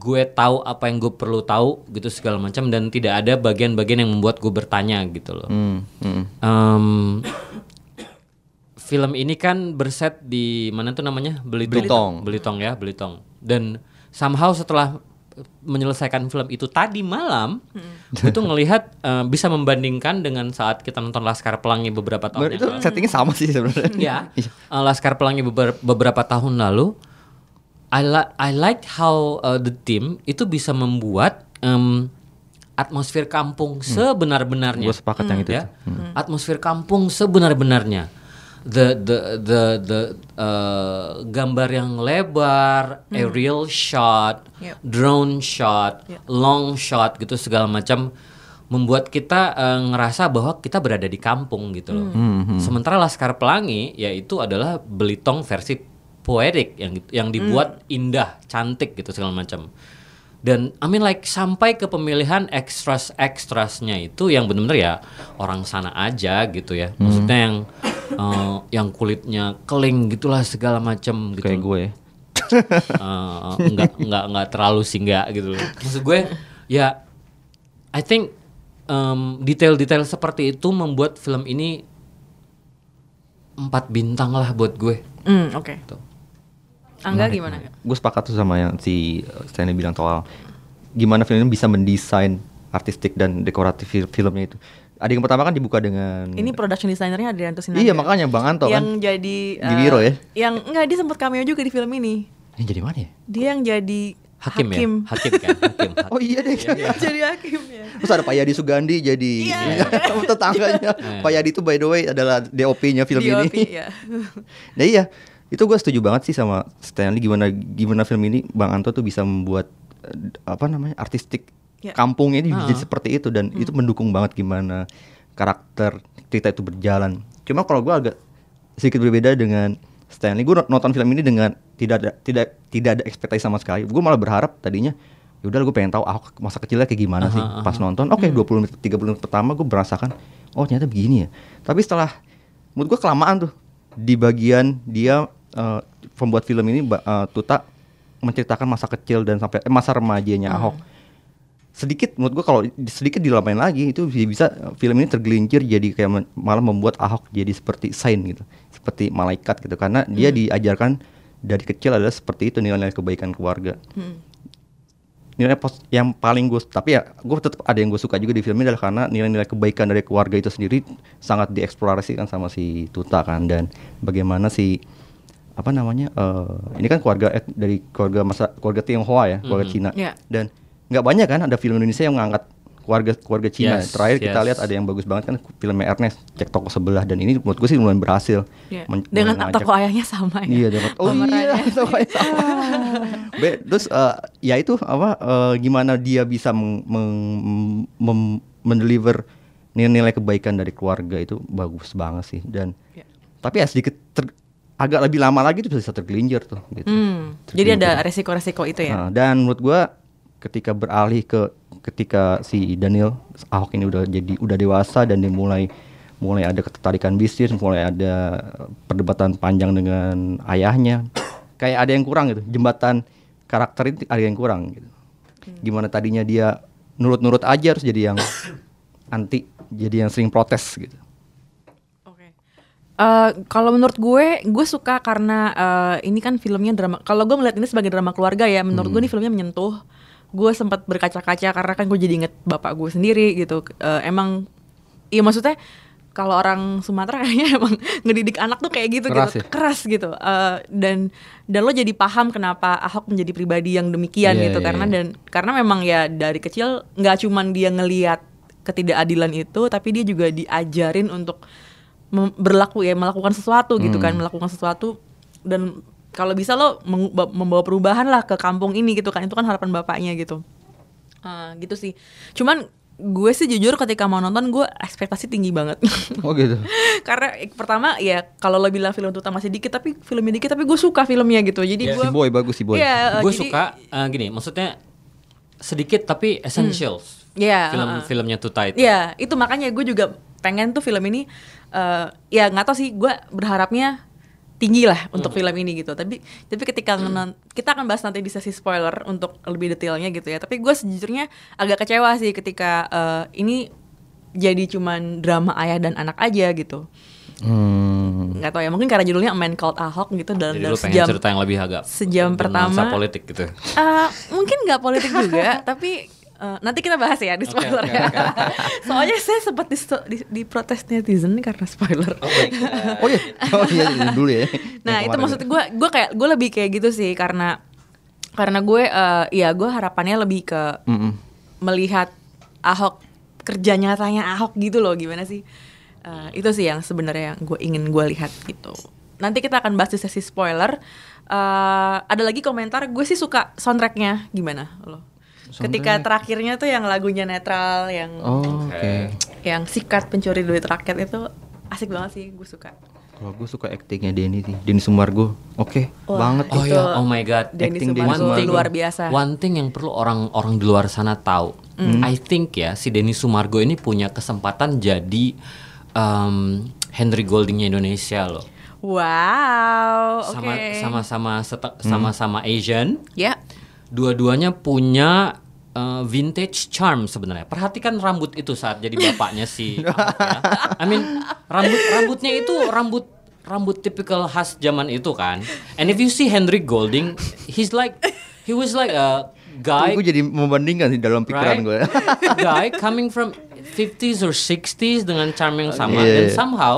Gue tahu apa yang gue perlu tahu gitu segala macam dan tidak ada bagian-bagian yang membuat gue bertanya gitu loh. Hmm, hmm. Em, film ini kan berset di mana tuh namanya Belitung. Belitung. Belitung ya, Belitung. Dan somehow setelah menyelesaikan film itu tadi malam, gue tuh ngelihat eh, bisa membandingkan dengan saat kita nonton Laskar Pelangi beberapa tahun yang itu lalu. settingnya sama sih sebenarnya. Ya, eh, Laskar Pelangi beber- beberapa tahun lalu, I like I like how uh, the team itu bisa membuat em, atmosfer kampung sebenar-benarnya. Gue sepakat yang itu. ya, atmosfer kampung sebenar-benarnya. The the the the uh, gambar yang lebar, aerial shot, Yep. drone shot, Yep. long shot gitu segala macam membuat kita eh, ngerasa bahwa kita berada di kampung gitu loh. Sementara Laskar Pelangi yaitu adalah Belitung versi poetik yang yang dibuat indah, cantik gitu segala macam. Dan I mean like sampai ke pemilihan extras extrasnya itu yang benar-benar ya orang sana aja gitu ya. Maksudnya yang eh, yang kulitnya keling gitulah segala macam gitu. Kayak gue. Eh, nggak nggak nggak terlalu sih nggak gitu loh. Maksud gue ya I think em, detail-detail seperti itu membuat film ini empat bintang lah buat gue. Hmm, oke. Tuh. Angga gimana? Angga? gue sepakat tuh sama yang si uh, Stanley bilang soal gimana film ini bisa mendesain artistik dan dekoratif fil- filmnya itu. Ada yang pertama kan dibuka dengan Ini production designernya Adrianto Sinaga. Iya makanya Bang Anto yang kan. jadi Di Wiro ya? Yang enggak dia sempat cameo juga di film ini. Yang jadi mana ya? Dia yang jadi Hakim, ya, hakim kan, hakim. hakim. Oh iya deh. jadi hakim ya. Terus ada Pak Yadi Sugandi jadi Iya. tetangganya. Pak Yadi itu by the way adalah DOP-nya film DOP, ini. ya. Nah iya, itu gue setuju banget sih sama Stanley gimana gimana film ini Bang Anto tuh bisa membuat apa namanya artistik Ya. kampungnya ini Ah. jadi seperti itu dan itu mendukung banget gimana karakter cerita itu berjalan. Cuma kalau gue agak sedikit berbeda dengan Stanley, gue nonton film ini dengan tidak ada tidak tidak ada ekspektasi sama sekali. Gue malah berharap tadinya yaudah gue pengen tahu Ahok masa kecilnya kayak gimana sih pas nonton. Oke, 20 menit 30 menit pertama gue merasakan oh ternyata begini ya. Tapi setelah menurut gue kelamaan tuh di bagian dia eh, pembuat film ini eh, Tuta menceritakan masa kecil dan sampai eh, masa remajanya Ahok. Sedikit menurut gua kalau di- sedikit dilamain lagi itu bisa, bisa film ini tergelincir jadi kayak malah membuat Ahok jadi seperti saint gitu. Seperti malaikat gitu karena dia diajarkan dari kecil adalah seperti itu nilai-nilai kebaikan keluarga. Nilai pos yang paling gue tapi ya gue tetap ada yang gue suka juga di film ini adalah karena nilai-nilai kebaikan dari keluarga itu sendiri sangat dieksplorasikan sama si Tuta kan dan bagaimana si apa namanya eh, ini kan keluarga et- dari keluarga masa keluarga Tionghoa ya keluarga Cina Iya. dan nggak banyak kan ada film Indonesia yang mengangkat keluarga keluarga Cina Yes, terakhir kita yes. lihat ada yang bagus banget kan filmnya Ernest cek toko sebelah dan ini menurut gue sih lumayan berhasil Ya. Men- Dengan mengajak- tokoh ayahnya sama ya. Iya, dapat. Oh iya, tokohnya sama. Be, terus eh, ya itu apa eh, gimana dia bisa meng, meng- mem- mendeliver nilai-nilai kebaikan dari keluarga itu bagus banget sih dan Ya. tapi ya sedikit ter- agak lebih lama lagi itu bisa tergelincir tuh gitu. Hmm, Jadi ada resiko-resiko itu ya. Nah, dan menurut gua ketika beralih ke ketika si Daniel Ahok ini udah jadi udah dewasa dan dia mulai mulai ada ketertarikan bisnis, mulai ada perdebatan panjang dengan ayahnya. Kayak ada yang kurang gitu. Jembatan karakter itu ada yang kurang gitu. Gimana tadinya dia nurut-nurut aja harus jadi yang anti, jadi yang sering protes gitu. Eh, kalau menurut gue, gue suka karena eh, ini kan filmnya drama. Kalau gue melihat ini sebagai drama keluarga ya, menurut gue ini filmnya menyentuh. Gue sempat berkaca-kaca karena kan gue jadi inget bapak gue sendiri gitu. Eh, emang, iya maksudnya kalau orang Sumatera kayaknya emang ngedidik anak tuh kayak gitu Keras gitu, ya? keras gitu. Eh, dan dan lo jadi paham kenapa Ahok menjadi pribadi yang demikian Iya, gitu iya, karena iya. dan karena memang ya dari kecil nggak cuman dia ngeliat ketidakadilan itu, tapi dia juga diajarin untuk berlaku ya melakukan sesuatu gitu kan melakukan sesuatu dan kalau bisa lo membawa perubahan lah ke kampung ini gitu kan itu kan harapan bapaknya gitu Ah, gitu sih cuman gue sih jujur ketika mau nonton gue ekspektasi tinggi banget Oh gitu. karena pertama ya kalau lo bilang film itu masih dikit tapi filmnya dikit tapi gue suka filmnya gitu jadi Yes. gue Si boy bagus si boy. Eh, gue jadi- suka eh, gini, maksudnya sedikit tapi essentials. Iya, Film uh-uh. filmnya Tuta itu. Iya, itu makanya gue juga pengen tuh film ini eh ya nggak tahu sih gue berharapnya tinggi lah untuk film ini gitu. Tapi tapi ketika ngenon- kita akan bahas nanti di sesi spoiler untuk lebih detailnya gitu ya. Tapi gue sejujurnya agak kecewa sih ketika eh, ini jadi cuman drama ayah dan anak aja gitu. Hmm. Tahu ya, mungkin karena judulnya Man Called Ahok gitu dalam dalam sejam cerita yang lebih agak sejam pertama. politik gitu. Eh, mungkin nggak politik juga, tapi eh, nanti kita bahas ya di spoiler ya. Soalnya saya sempat di, di, di protes netizen karena spoiler. Oh iya. Oh iya dulu ya. nah Yang itu maksud gue, gue kayak gue lebih kayak gitu sih karena karena gue, eh, ya gue harapannya lebih ke Mm-mm. melihat Ahok kerja nyatanya Ahok gitu loh gimana sih? Eh, itu sih yang sebenarnya yang gue ingin gue lihat gitu. Nanti kita akan bahas di sesi spoiler. Eh, ada lagi komentar, gue sih suka soundtracknya gimana lo? Ketika terakhirnya tuh yang lagunya netral, yang Oh, oke. yang sikat pencuri duit rakyat itu asik banget sih, gue suka. Kalau gue suka actingnya Denny sih, Denny Sumargo. Oke, Wah, banget. Oh Itu ya, oh my god. Denny Acting Denny Sumargo luar biasa. One thing yang perlu orang-orang di luar sana tahu, Hmm. I think ya si Denny Sumargo ini punya kesempatan jadi um, Henry Goldingnya Indonesia loh. Wow, oke. Sama sama sama seta- sama-sama Asian. Ya, Dua-duanya punya uh, vintage charm sebenarnya. Perhatikan rambut itu saat jadi bapaknya si Ahok ya. I mean rambut rambutnya itu rambut rambut tipikal khas zaman itu kan. And if you see Henry Golding, he's like he was like a guy gue jadi membandingkan sih dalam pikiran right? gue. guy coming from 50s or 60s dengan charm yang sama Iya, dan iya. somehow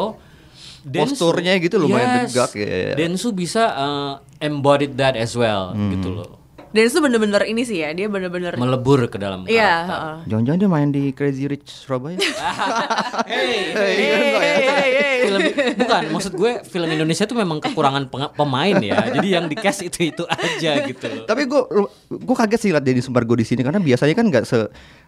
Densu- Posturnya gitu lumayan yes, tegak, iya, iya. Densu bisa uh, embodied that as well Hmm. gitu loh. Dan itu bener-bener ini sih ya, dia bener-bener Melebur ke dalam Iya, karakter. heeh. Jangan-jangan dia main di Crazy Rich Surabaya? Hey, Hey, hey, hey, hey. film bukan maksud gue film Indonesia tuh memang kekurangan pemain ya. Jadi yang di cast itu itu aja gitu loh. Tapi gue gue kaget sih lihat Denny Sumargo di sini karena biasanya kan nggak se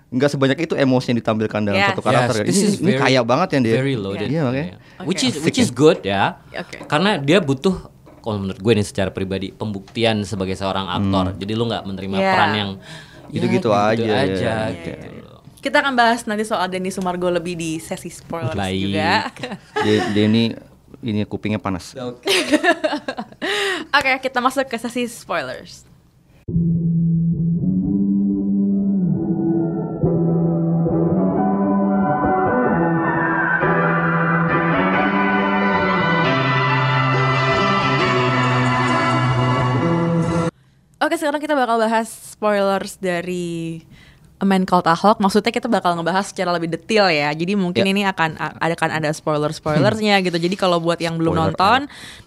nggak sebanyak itu emosi yang ditampilkan dalam Yes. satu karakter. Yes, this ini, is ini very- kaya banget ya dia. Very loaded. Iya makanya. Yeah. Which is which is good ya. Oke. Karena dia butuh kalau menurut gue nih secara pribadi pembuktian sebagai seorang aktor. Jadi lu nggak menerima Yeah. peran yang Gitu-gitu ya, aja, aja ya. gitu loh. Kita akan bahas nanti soal Denny Sumargo lebih di sesi spoilers Baik. juga. De- Denny ini kupingnya panas. Oke, kita masuk ke sesi spoilers. Oke, sekarang kita bakal bahas spoilers dari A Man Called Ahok. Maksudnya kita bakal ngebahas secara lebih detail ya. Jadi mungkin Ya. ini akan ada kan ada spoiler-spoilersnya gitu. Jadi kalau buat yang belum Spoiler nonton,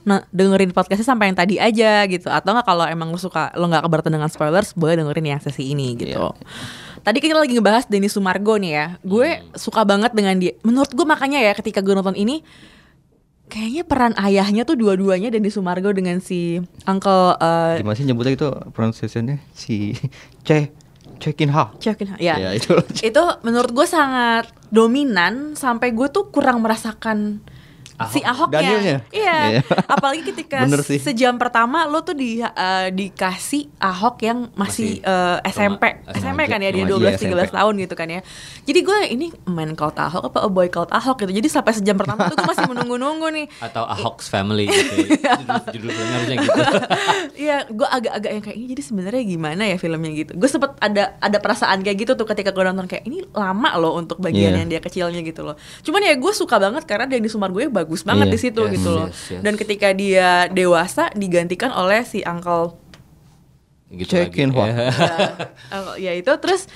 nah, dengerin podcastnya sampai yang tadi aja gitu. Atau nggak kalau emang lu suka lo nggak keberatan dengan spoilers, boleh dengerin yang sesi ini gitu. Tadi kita lagi ngebahas Denny Sumargo nih ya. Gue suka banget dengan dia. Menurut gue makanya ya ketika gue nonton ini kayaknya peran ayahnya tuh dua-duanya Denny Sumargo dengan si Uncle uh, Gimana sih nyebutnya itu pronunciation-nya si C Cekin Ha. Chokin ya. Ya, itu. itu menurut gue sangat dominan sampai gue tuh kurang merasakan si Ahoknya. Danielnya? Iya. Iya. Apalagi ketika sejam pertama lo tuh di eh, dikasih Ahok yang masih, Masih eh, SMP. SMP kan ya dia remaja, 12 13 SMP. tahun gitu kan ya. Jadi gue ini main called Ahok apa a boy called Ahok gitu. Jadi sampai sejam pertama tuh gue masih menunggu-nunggu nih. Atau Ahok's Family gitu. ya. Judul, judul filmnya harusnya gitu. Iya, gue agak-agak yang kayak ini jadi sebenarnya gimana ya filmnya gitu. Gue sempet ada ada perasaan kayak gitu tuh ketika gue nonton kayak ini lama loh untuk bagian Iya. yang dia kecilnya gitu loh. Cuman ya gue suka banget karena Denny Sumargo nya bagus banget Iya. di situ Yes, gitu loh. yes, yes. Dan ketika dia dewasa digantikan oleh si Uncle gitu Cekin lagi. Ya, Uncle- ya itu terus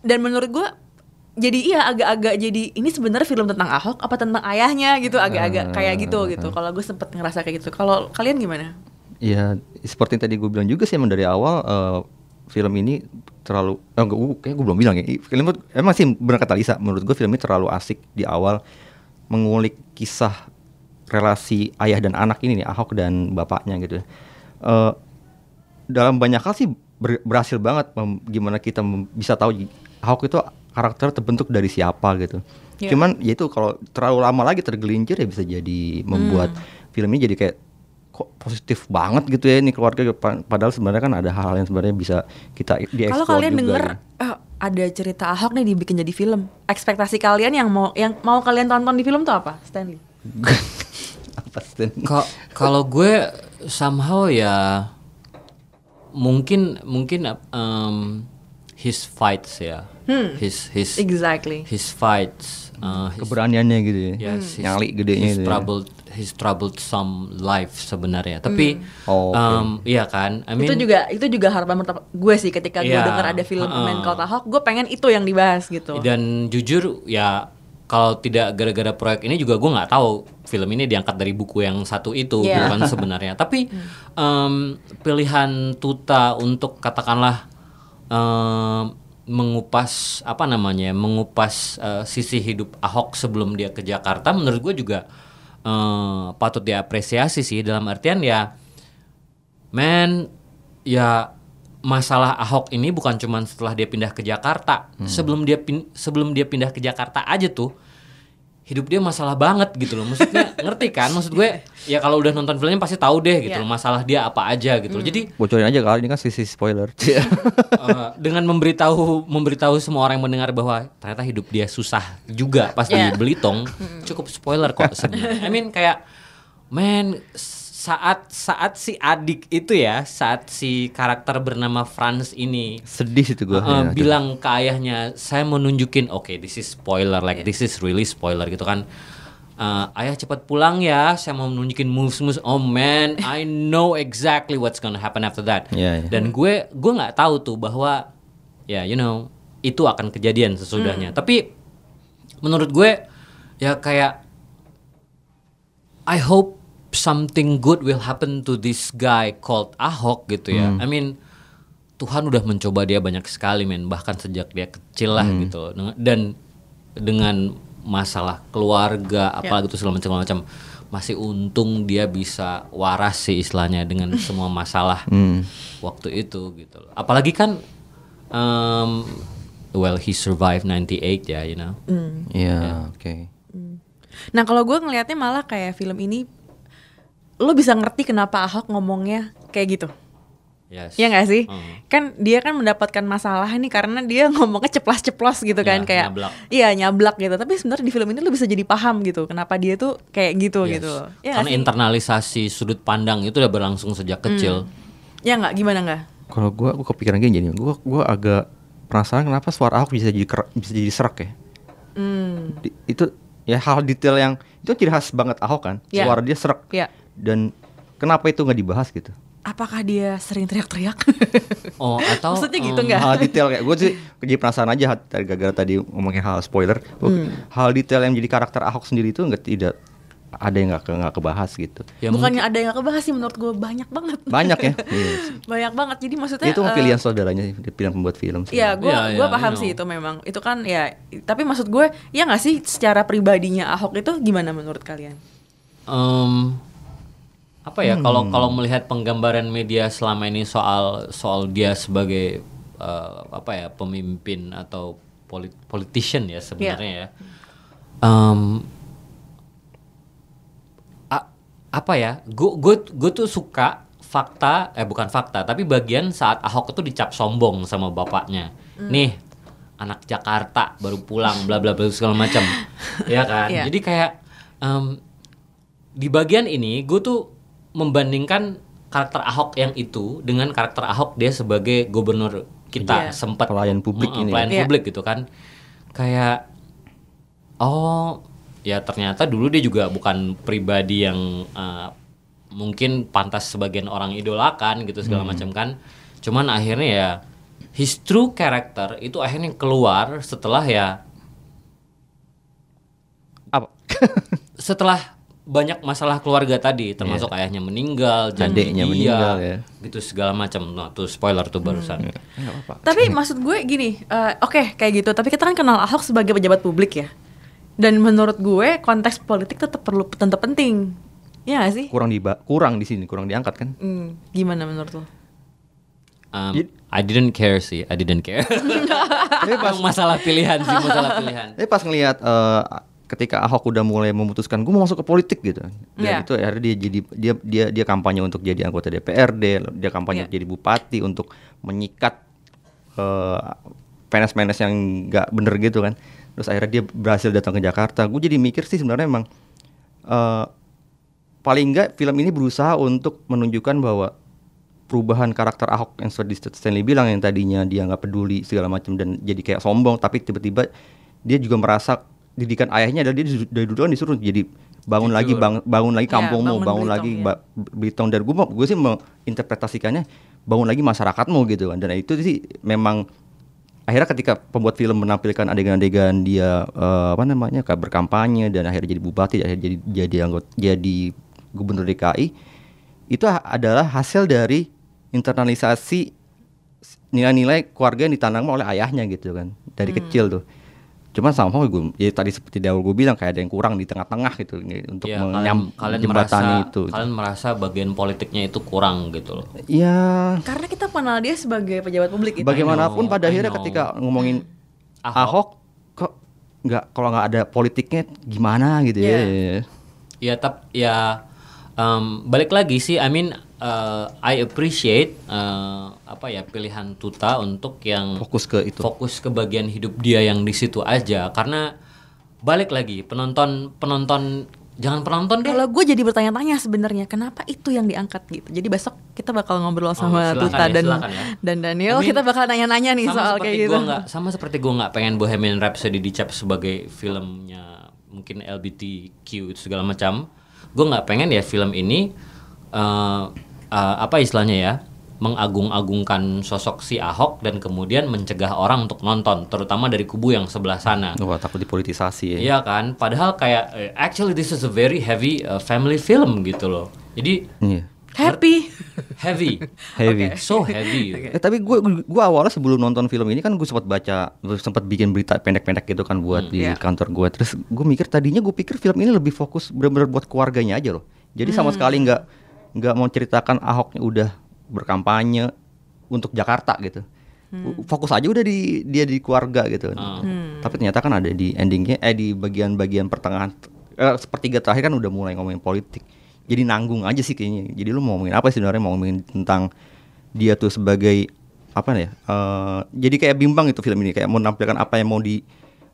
dan menurut gue jadi iya agak-agak jadi ini sebenarnya film tentang Ahok apa tentang ayahnya gitu agak-agak kayak gitu gitu. Kalau gue sempet ngerasa kayak gitu. Kalau kalian gimana? Ya seperti yang tadi gue bilang juga sih emang dari awal eh, film ini terlalu eh, enggak, gue- kayak gue belum bilang ya. Film emang sih benar kata Lisa, menurut gue film ini terlalu asik di awal mengulik kisah relasi ayah dan anak ini nih Ahok dan bapaknya gitu. Eh dalam banyak hal sih ber- berhasil banget gimana kita bisa tahu Ahok itu karakter terbentuk dari siapa gitu. Iya. Cuman ya itu kalau terlalu lama lagi tergelincir ya bisa jadi membuat film ini jadi kayak kok positif banget gitu ya ini keluarga Pa- padahal sebenarnya kan ada hal-hal yang sebenarnya bisa kita dieksplor Kalau kalian juga denger gitu. eh, ada cerita Ahok nih dibikin jadi film, ekspektasi kalian yang mau yang mau kalian tonton di film tuh apa, Stanley? apa? Ka- kalau gue somehow ya mungkin mungkin um, his fights ya. Hmm. His his Exactly. his fights uh, his, keberaniannya gitu ya. yes, his- Nyali gedenya his itu ya. His troubled some life sebenarnya. Tapi Oh, oke. um, iya kan? I mean, itu juga itu juga harapan pertama gue sih ketika gue Iya, dengar ada film heeh. Man Called Ahok, gue pengen itu yang dibahas gitu. Dan jujur ya kalau tidak gara-gara proyek ini juga gue nggak tahu film ini diangkat dari buku yang satu itu Iya. gitu kan sebenarnya. Tapi em, pilihan Tuta untuk katakanlah em, mengupas apa namanya mengupas eh, sisi hidup Ahok sebelum dia ke Jakarta menurut gue juga eh, patut diapresiasi sih dalam artian ya men ya masalah Ahok ini bukan cuman setelah dia pindah ke Jakarta. Sebelum dia pin- sebelum dia pindah ke Jakarta aja tuh hidup dia masalah banget gitu loh. Maksudnya ngerti kan? Maksud gue ya kalau udah nonton filmnya pasti tahu deh gitu Iya. loh masalah dia apa aja gitu loh. Jadi Bocorin aja kali ini kan sisi spoiler. eh, dengan memberitahu memberitahu semua orang yang mendengar bahwa ternyata hidup dia susah juga pas Yeah. di Belitung cukup spoiler kok sebenarnya. I mean kayak man saat saat si adik itu ya, saat si karakter bernama Franz ini Sedih situ gue. uh, bilang ke ayahnya, saya mau nunjukin, oke, this is spoiler, like this is really spoiler gitu kan. Uh, ayah cepat pulang ya, saya mau nunjukin moves moves. Oh man, I know exactly what's gonna happen after that. Iya, iya. Dan gue gue nggak tahu tuh bahwa ya you know itu akan kejadian sesudahnya. Tapi menurut gue ya kayak I hope something good will happen to this guy called Ahok gitu ya. I mean Tuhan udah mencoba dia banyak sekali men. Bahkan sejak dia kecil lah gitu. Dengan- dan dengan masalah keluarga apalagi itu segala macam segala macam masih untung dia bisa waras sih istilahnya dengan semua masalah waktu itu gitu loh. apalagi kan um, well he survived 98 ya you know? Iya, oke. Nah kalau gue ngelihatnya malah kayak film ini lo bisa ngerti kenapa Ahok ngomongnya kayak gitu. yes Ya nggak sih? Hmm. Kan dia kan mendapatkan masalah nih karena dia ngomongnya ceplas-ceplos gitu kan Ya, kayak nyablak. Iya, nyablak gitu. Tapi sebenarnya di film ini lo bisa jadi paham gitu kenapa dia tuh kayak gitu Yes. gitu. Ya karena internalisasi sudut pandang itu udah berlangsung sejak kecil Ya nggak gimana nggak? Kalau gue, gue kepikiran gini, jadi gue gue agak penasaran kenapa suara Ahok bisa jadi ker- bisa jadi serak ya. Hmm. Di- itu ya hal detail yang itu ciri khas banget Ahok kan. Iya. Suara dia serak. Iya. Dan kenapa itu nggak dibahas gitu? Apakah dia sering teriak-teriak? oh atau Maksudnya gitu um, nggak? hal detail kayak gue sih jadi penasaran aja gara-gara tadi ngomongin hal spoiler. Gua- Hmm. Hal detail yang jadi karakter Ahok sendiri itu nggak tidak ada yang nggak nggak kebahas gitu. ya Bukannya ada yang gak kebahas sih menurut gue banyak banget. Banyak ya. Iya. banyak banget. Jadi maksudnya itu eh, pilihan saudaranya sih, pilihan pembuat film sih. Iya, gue Iya, gua iya, paham I know. sih itu memang. Itu kan ya, tapi maksud gue ya nggak sih secara pribadinya Ahok itu gimana menurut kalian? Em, apa ya Hmm. kalau kalau melihat penggambaran media selama ini soal soal dia sebagai eh, apa ya pemimpin atau polit politician ya sebenarnya ya. Em, a- apa ya gue gue gue tuh suka fakta eh bukan fakta tapi bagian saat Ahok itu dicap sombong sama bapaknya. Nih anak Jakarta baru pulang bla bla bla segala macam. Ya kan? Iya. jadi kayak em, di bagian ini gue tuh membandingkan karakter Ahok yang itu dengan karakter Ahok dia sebagai gubernur kita Iya. sempat Pelayan publik ini ya. pelayan Iya. publik gitu kan kayak oh ya ternyata dulu dia juga bukan pribadi yang uh, mungkin pantas sebagian orang idolakan gitu segala macam kan cuman akhirnya ya his true character itu akhirnya keluar setelah ya Apa? setelah banyak masalah keluarga tadi termasuk ayahnya meninggal janji Adeknya dia, meninggal ya. gitu segala macam nah tuh spoiler tuh barusan Tapi maksud gue gini, eh, oke kayak gitu. Tapi kita kan kenal Ahok sebagai pejabat publik ya. Dan menurut gue konteks politik tetap perlu tetap penting. Ya gak sih? kurang di kurang di sini, kurang diangkat kan? Hmm, gimana menurut lo? Um, I didn't care sih I didn't care Tapi pas masalah pilihan sih masalah pilihan Tapi pas ngelihat eh, ketika Ahok udah mulai memutuskan gue mau masuk ke politik gitu. Dan Iya. itu akhirnya dia jadi dia dia dia kampanye untuk jadi anggota DPRD, dia kampanye untuk jadi bupati untuk menyikat eh, PNS-PNS yang nggak bener gitu kan. Terus akhirnya dia berhasil datang ke Jakarta. Gue jadi mikir sih sebenarnya emang eh, paling nggak film ini berusaha untuk menunjukkan bahwa perubahan karakter Ahok yang seperti Stanley bilang yang tadinya dia nggak peduli segala macam dan jadi kayak sombong tapi tiba-tiba dia juga merasa didikan ayahnya adalah dia dari dulu kan disuruh jadi bangun Jujur. lagi bang- bangun lagi Ya, kampungmu bangun bangun, Belitung, lagi ya. Belitung dan gue gue sih menginterpretasikannya bangun lagi masyarakatmu gitu kan. Dan itu sih memang akhirnya ketika pembuat film menampilkan adegan-adegan dia eh, apa namanya kayak berkampanye dan akhirnya jadi bupati akhirnya jadi jadi anggota jadi gubernur DKI itu adalah hasil dari internalisasi nilai-nilai keluarga yang ditanam oleh ayahnya gitu kan. Dari kecil tuh cuman sama gue ya tadi seperti di awal gue bilang kayak ada yang kurang di tengah-tengah gitu untuk Ya, menyam kalian, kalian merasa itu kalian merasa bagian politiknya itu kurang gitu loh. Ya Karena kita kenal dia sebagai pejabat publik gitu. bagaimanapun know, pada akhirnya ketika ngomongin Ahok. Ahok. kok nggak kalau nggak ada politiknya gimana gitu ya? Iya. Ya tap ya em, balik lagi sih I mean uh, I appreciate uh, apa ya pilihan Tuta untuk yang fokus ke itu fokus ke bagian hidup dia yang di situ aja karena balik lagi penonton penonton jangan penonton deh. Kalau gue jadi bertanya-tanya sebenarnya kenapa itu yang diangkat gitu. Jadi besok kita bakal ngobrol sama silakan Tuta ya, dan silakan ya. dan Daniel. I mean, kita bakal nanya-nanya nih sama soal kayak gitu. gua nggak sama seperti gue nggak pengen Bohemian Rhapsody dicap sebagai filmnya mungkin LGBTQ itu segala macam gue nggak pengen ya film ini eh, eh, apa istilahnya ya mengagung-agungkan sosok si Ahok dan kemudian mencegah orang untuk nonton terutama dari kubu yang sebelah sana Wah takut dipolitisasi ya. Iya kan padahal kayak eh, actually this is a very heavy uh, family film gitu loh jadi Iya. Happy. heavy. Heavy. so heavy. Eh tapi gue gua awalnya sebelum nonton film ini kan gue sempat baca sempat bikin berita pendek-pendek gitu kan buat di Iya. kantor gue terus gue mikir tadinya gue pikir film ini lebih fokus benar-benar buat keluarganya aja loh. Jadi sama sekali nggak nggak mau ceritakan Ahoknya udah berkampanye untuk Jakarta gitu. Fokus aja udah di dia di keluarga gitu. Tapi ternyata kan ada di endingnya eh di bagian-bagian pertengahan eh, sepertiga terakhir kan udah mulai ngomongin politik jadi nanggung aja sih kayaknya. Jadi lu mau ngomongin apa sih sebenarnya? Mau ngomongin tentang dia tuh sebagai apa ya eh, jadi kayak bimbang itu film ini. Kayak mau menampilkan apa yang mau di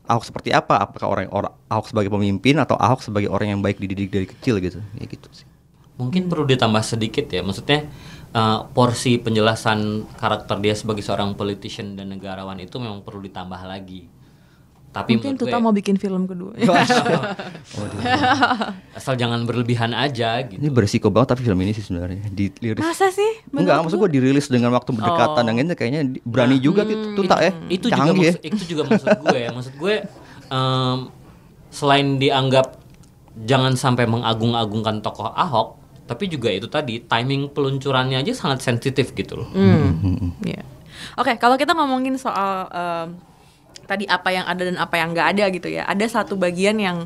Ahok seperti apa? Apakah orang orang Ahok sebagai pemimpin atau Ahok sebagai orang yang baik dididik dari kecil gitu? Ya gitu sih. Mungkin perlu ditambah sedikit ya, maksudnya eh, porsi penjelasan karakter dia sebagai seorang politician dan negarawan itu memang perlu ditambah lagi. Tapi Mungkin Tuta gue, mau bikin film kedua. asal jangan berlebihan aja gitu. ini berisiko banget tapi film ini sih sebenarnya diliris Masa sih? enggak maksud gue dirilis dengan waktu berdekatan dan ini kayaknya berani juga tuh tuh tak ya Hmm. itu juga ya. maksud, itu juga maksud gue ya maksud gue em, selain dianggap jangan sampai mengagung-agungkan tokoh Ahok tapi juga itu tadi timing peluncurannya aja sangat sensitif gitu loh Hmm. Iya. Oke, kalau kita ngomongin soal em, tadi apa yang ada dan apa yang nggak ada gitu ya, ada satu bagian yang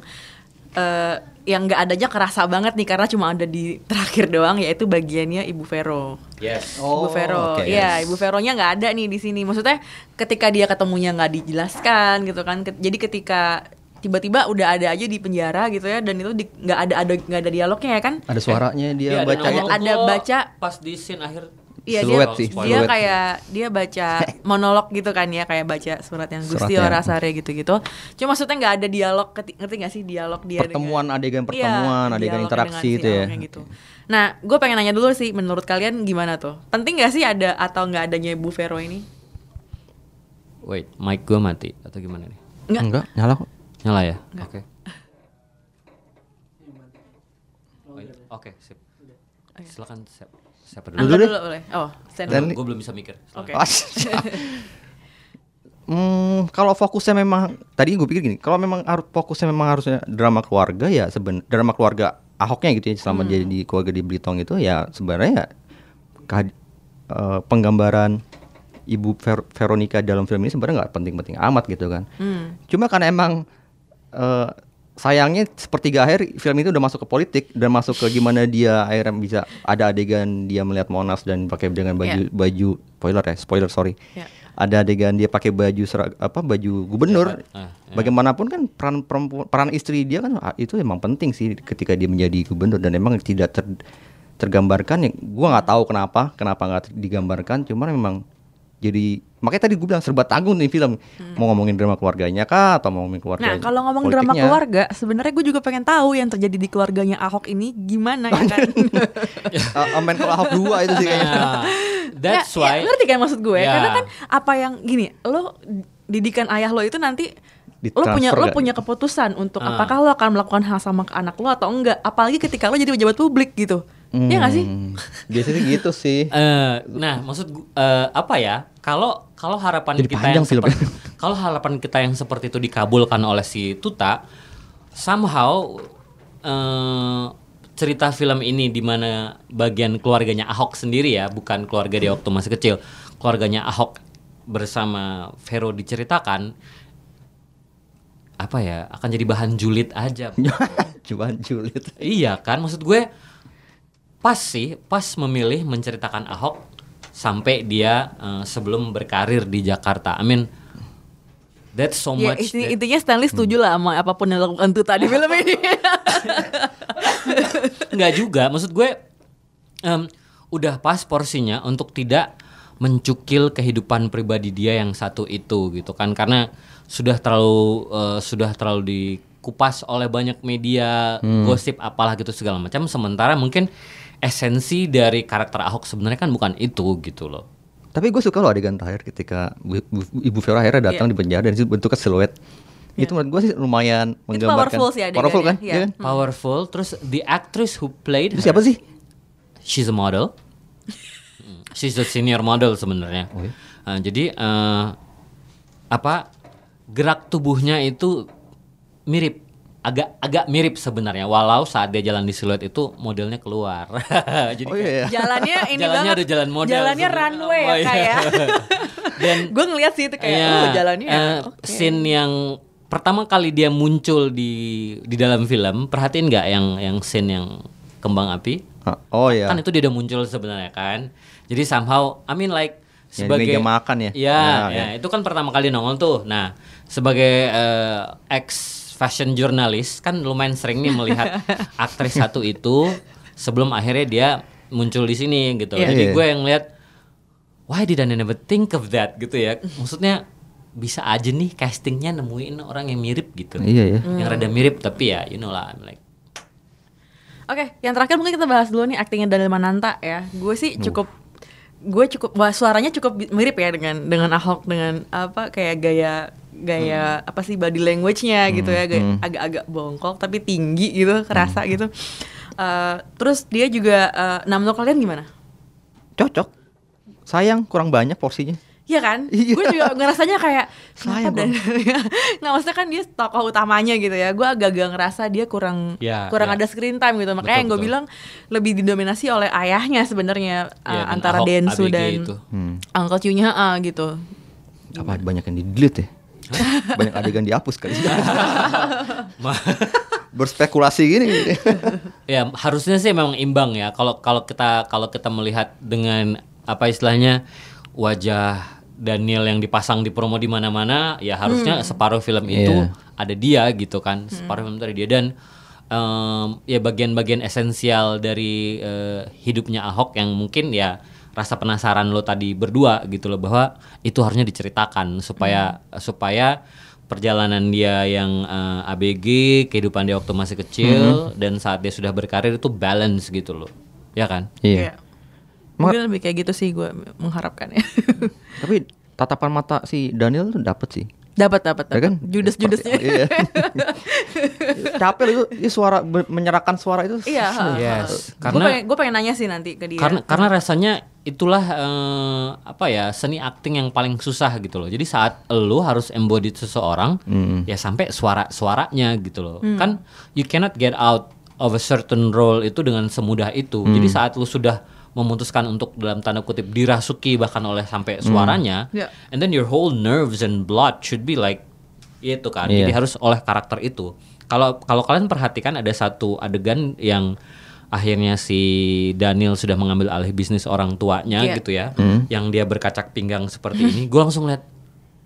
eh, yang nggak adanya kerasa banget nih karena cuma ada di terakhir doang yaitu bagiannya Ibu Vero. yes Ibu Vero, oke, ya yes. Ibu Veronya nggak ada nih di sini. Maksudnya ketika dia ketemunya nggak dijelaskan gitu kan. Jadi ketika tiba-tiba udah ada aja di penjara gitu ya dan itu nggak ada ada nggak ada dialognya ya kan? ada suaranya dia ada baca ada gua baca. pas di scene akhir Iya Siluet dia sih, dia siluet. kayak dia baca monolog gitu kan ya kayak baca surat yang Gusti Suratnya. Ora Sare gitu-gitu. Cuma maksudnya nggak ada dialog ngerti gak sih dialog dia Pertemuan, adegan Iya, pertemuan, adegan dialog interaksi dengan itu ya. Gitu. Nah, gue pengen nanya dulu sih, menurut kalian gimana tuh? Penting gak sih ada atau nggak adanya Bu Vero ini? wait mic gue mati atau gimana nih Enggak. enggak nyala kok nyala ya oke Wait, oke sip silakan siap siapa dulu deh. dulu boleh. Oh, Dan- dulu. gue belum bisa mikir Oke. Pas. Hmm, kalau fokusnya memang tadi gue pikir gini, kalau memang harus fokusnya memang harusnya drama keluarga ya seben drama keluarga Ahoknya gitu ya selama dia di keluarga di Blitung itu ya sebenarnya kehad- eh, penggambaran Ibu Ver- Veronica dalam film ini sebenarnya nggak penting-penting amat gitu kan. Hmm. Cuma karena emang eh, sayangnya sepertiga akhir film itu udah masuk ke politik dan masuk ke gimana dia akhirnya bisa ada adegan dia melihat Monas dan pakai dengan baju Iya. baju spoiler ya spoiler sorry Ya. ada adegan dia pakai baju serag, apa baju gubernur Ah, ya. bagaimanapun kan peran perempuan peran istri dia kan ah, itu emang penting sih ketika dia menjadi gubernur dan emang tidak ter- tergambarkan ya gua nggak tahu kenapa kenapa nggak digambarkan cuman memang jadi makanya tadi gue bilang serba tanggung nih film mau ngomongin drama keluarganya kah atau mau ngomongin keluarga Hmm. Nah, kalau ngomong drama keluarga, sebenarnya gue juga pengen tahu yang terjadi di keluarganya Ahok ini gimana ya kan? Uh, Amen kalau Ahok dua itu sih kayaknya Nah, that's Ya, why ya, ngerti kan maksud gue? Ya. Karena kan apa yang gini, lo didikan ayah lo itu nanti lo punya lo nggak? punya keputusan untuk Ah. apakah lo akan melakukan hal sama ke anak lo atau enggak. Apalagi ketika lo jadi pejabat publik gitu. Iya gak sih? Hmm, biasanya gitu sih Eh, nah, maksud eh, apa ya? Kalau kalau harapan Jadi kita yang seperti kalau harapan kita yang seperti itu dikabulkan oleh si Tuta, somehow eh, cerita film ini di mana bagian keluarganya Ahok sendiri ya, bukan keluarga dia waktu masih kecil, keluarganya Ahok bersama Vero diceritakan apa ya akan jadi bahan julid aja. Cuman julid. Iya kan, maksud gue pas sih, pas memilih menceritakan Ahok sampai dia eh, sebelum berkarir di Jakarta. I mean, that's so Ya, much. inti- that- intinya Stanley setuju lah sama apa pun yang dilakukan Tuta di film ini. Enggak juga, maksud gue em, udah pas porsinya untuk tidak mencukil kehidupan pribadi dia yang satu itu gitu kan karena sudah terlalu eh, sudah terlalu dikupas oleh banyak media gosip apalah gitu segala macam sementara mungkin esensi dari karakter Ahok sebenarnya kan bukan itu gitu loh Tapi gue suka loh adegan terakhir ketika Bu- Bu- Ibu Vera akhirnya datang di penjara dan itu bentuknya siluet. Itu menurut gue sih lumayan Itu menggambarkan. powerful sih adegannya, Powerful kan? iya. Iya kan? powerful terus the actress who played Itu her- siapa sih? she's a model Hmm, she's a senior model sebenarnya Oh, iya? Uh, jadi eh, apa gerak tubuhnya itu mirip agak agak mirip sebenarnya walau saat dia jalan di siluet itu modelnya keluar jadi Oh iya. iya. Jalannya ini Jalannya banget. ada jalan model Jalannya runway ya Oh, iya. kayak. Dan gue ngeliat sih itu kayak Iya, oh jalannya. eh, oke. scene yang pertama kali dia muncul di di dalam film perhatiin nggak yang yang scene yang kembang api Ah, Oh iya. kan itu dia udah muncul sebenarnya kan jadi somehow I mean like sebagai meja makan ya? ya, Ya, ya, itu kan pertama kali nongol tuh nah sebagai eh, ex fashion journalist kan lumayan sering nih melihat aktris satu itu sebelum akhirnya dia muncul di sini gitu Iya. jadi Iya. gue yang lihat why did I never think of that gitu ya maksudnya bisa aja nih castingnya nemuin orang yang mirip gitu Iya ya. yang rada mirip tapi ya you know lah I'm like Oke, yang terakhir mungkin kita bahas dulu nih aktingnya Daniel Mananta ya. Gue sih cukup gue cukup wah, suaranya cukup mirip ya dengan dengan Ahok dengan apa kayak gaya gaya apa sih body language-nya gitu ya, gaya agak-agak bongkok tapi tinggi gitu, kerasa gitu. Eh, terus dia juga uh, nah menurut kalian gimana? Cocok. Sayang kurang banyak porsinya. Iya kan? Iya. Gue juga ngerasanya kayak Sayang, kenapa dan nggak maksudnya kan dia tokoh utamanya gitu ya. Gue agak-agak ngerasa dia kurang Ya, kurang ya. ada screen time gitu. Makanya yang gue bilang lebih didominasi oleh ayahnya sebenarnya Ya, uh, antara Densu ABG dan itu. Hmm. Uncle Chu-nya ah, gitu. Apa banyak yang di delete ya? banyak adegan dihapus kali. Berspekulasi gini. Ya harusnya sih memang imbang ya. Kalau kalau kita kalau kita melihat dengan apa istilahnya wajah Daniel yang dipasang di promo di mana-mana, ya harusnya separuh film itu Iya. ada dia gitu kan. Separuh film itu ada dia dan em, ya bagian-bagian esensial dari eh, hidupnya Ahok yang mungkin ya rasa penasaran lo tadi berdua gitu loh bahwa itu harusnya diceritakan supaya supaya perjalanan dia yang eh, ABG, kehidupan dia waktu masih kecil dan saat dia sudah berkarir itu balance gitu loh. Ya kan? Iya. Mungkin lebih kayak gitu sih gue mengharapkan ya. Tapi tatapan mata si Daniel tuh dapet sih. Dapat dapat Ya kan? Judes judesnya. Seperti- Iya. Capek itu dia suara menyerahkan suara itu. Iya. Yes, Gue karena- pengen, gue pengen nanya sih nanti ke dia. Karena karena rasanya itulah eh, apa ya seni acting yang paling susah gitu loh. Jadi saat lu harus embody seseorang ya sampai suara suaranya gitu loh. Kan you cannot get out of a certain role itu dengan semudah itu. Jadi saat lu sudah memutuskan untuk dalam tanda kutip dirasuki bahkan oleh sampai suaranya, Ya. and then your whole nerves and blood should be like itu kan. Iya. Jadi harus oleh karakter itu. Kalau kalau kalian perhatikan ada satu adegan yang akhirnya si Daniel sudah mengambil alih bisnis orang tuanya Iya. gitu ya, yang dia berkacak pinggang seperti ini, gue langsung lihat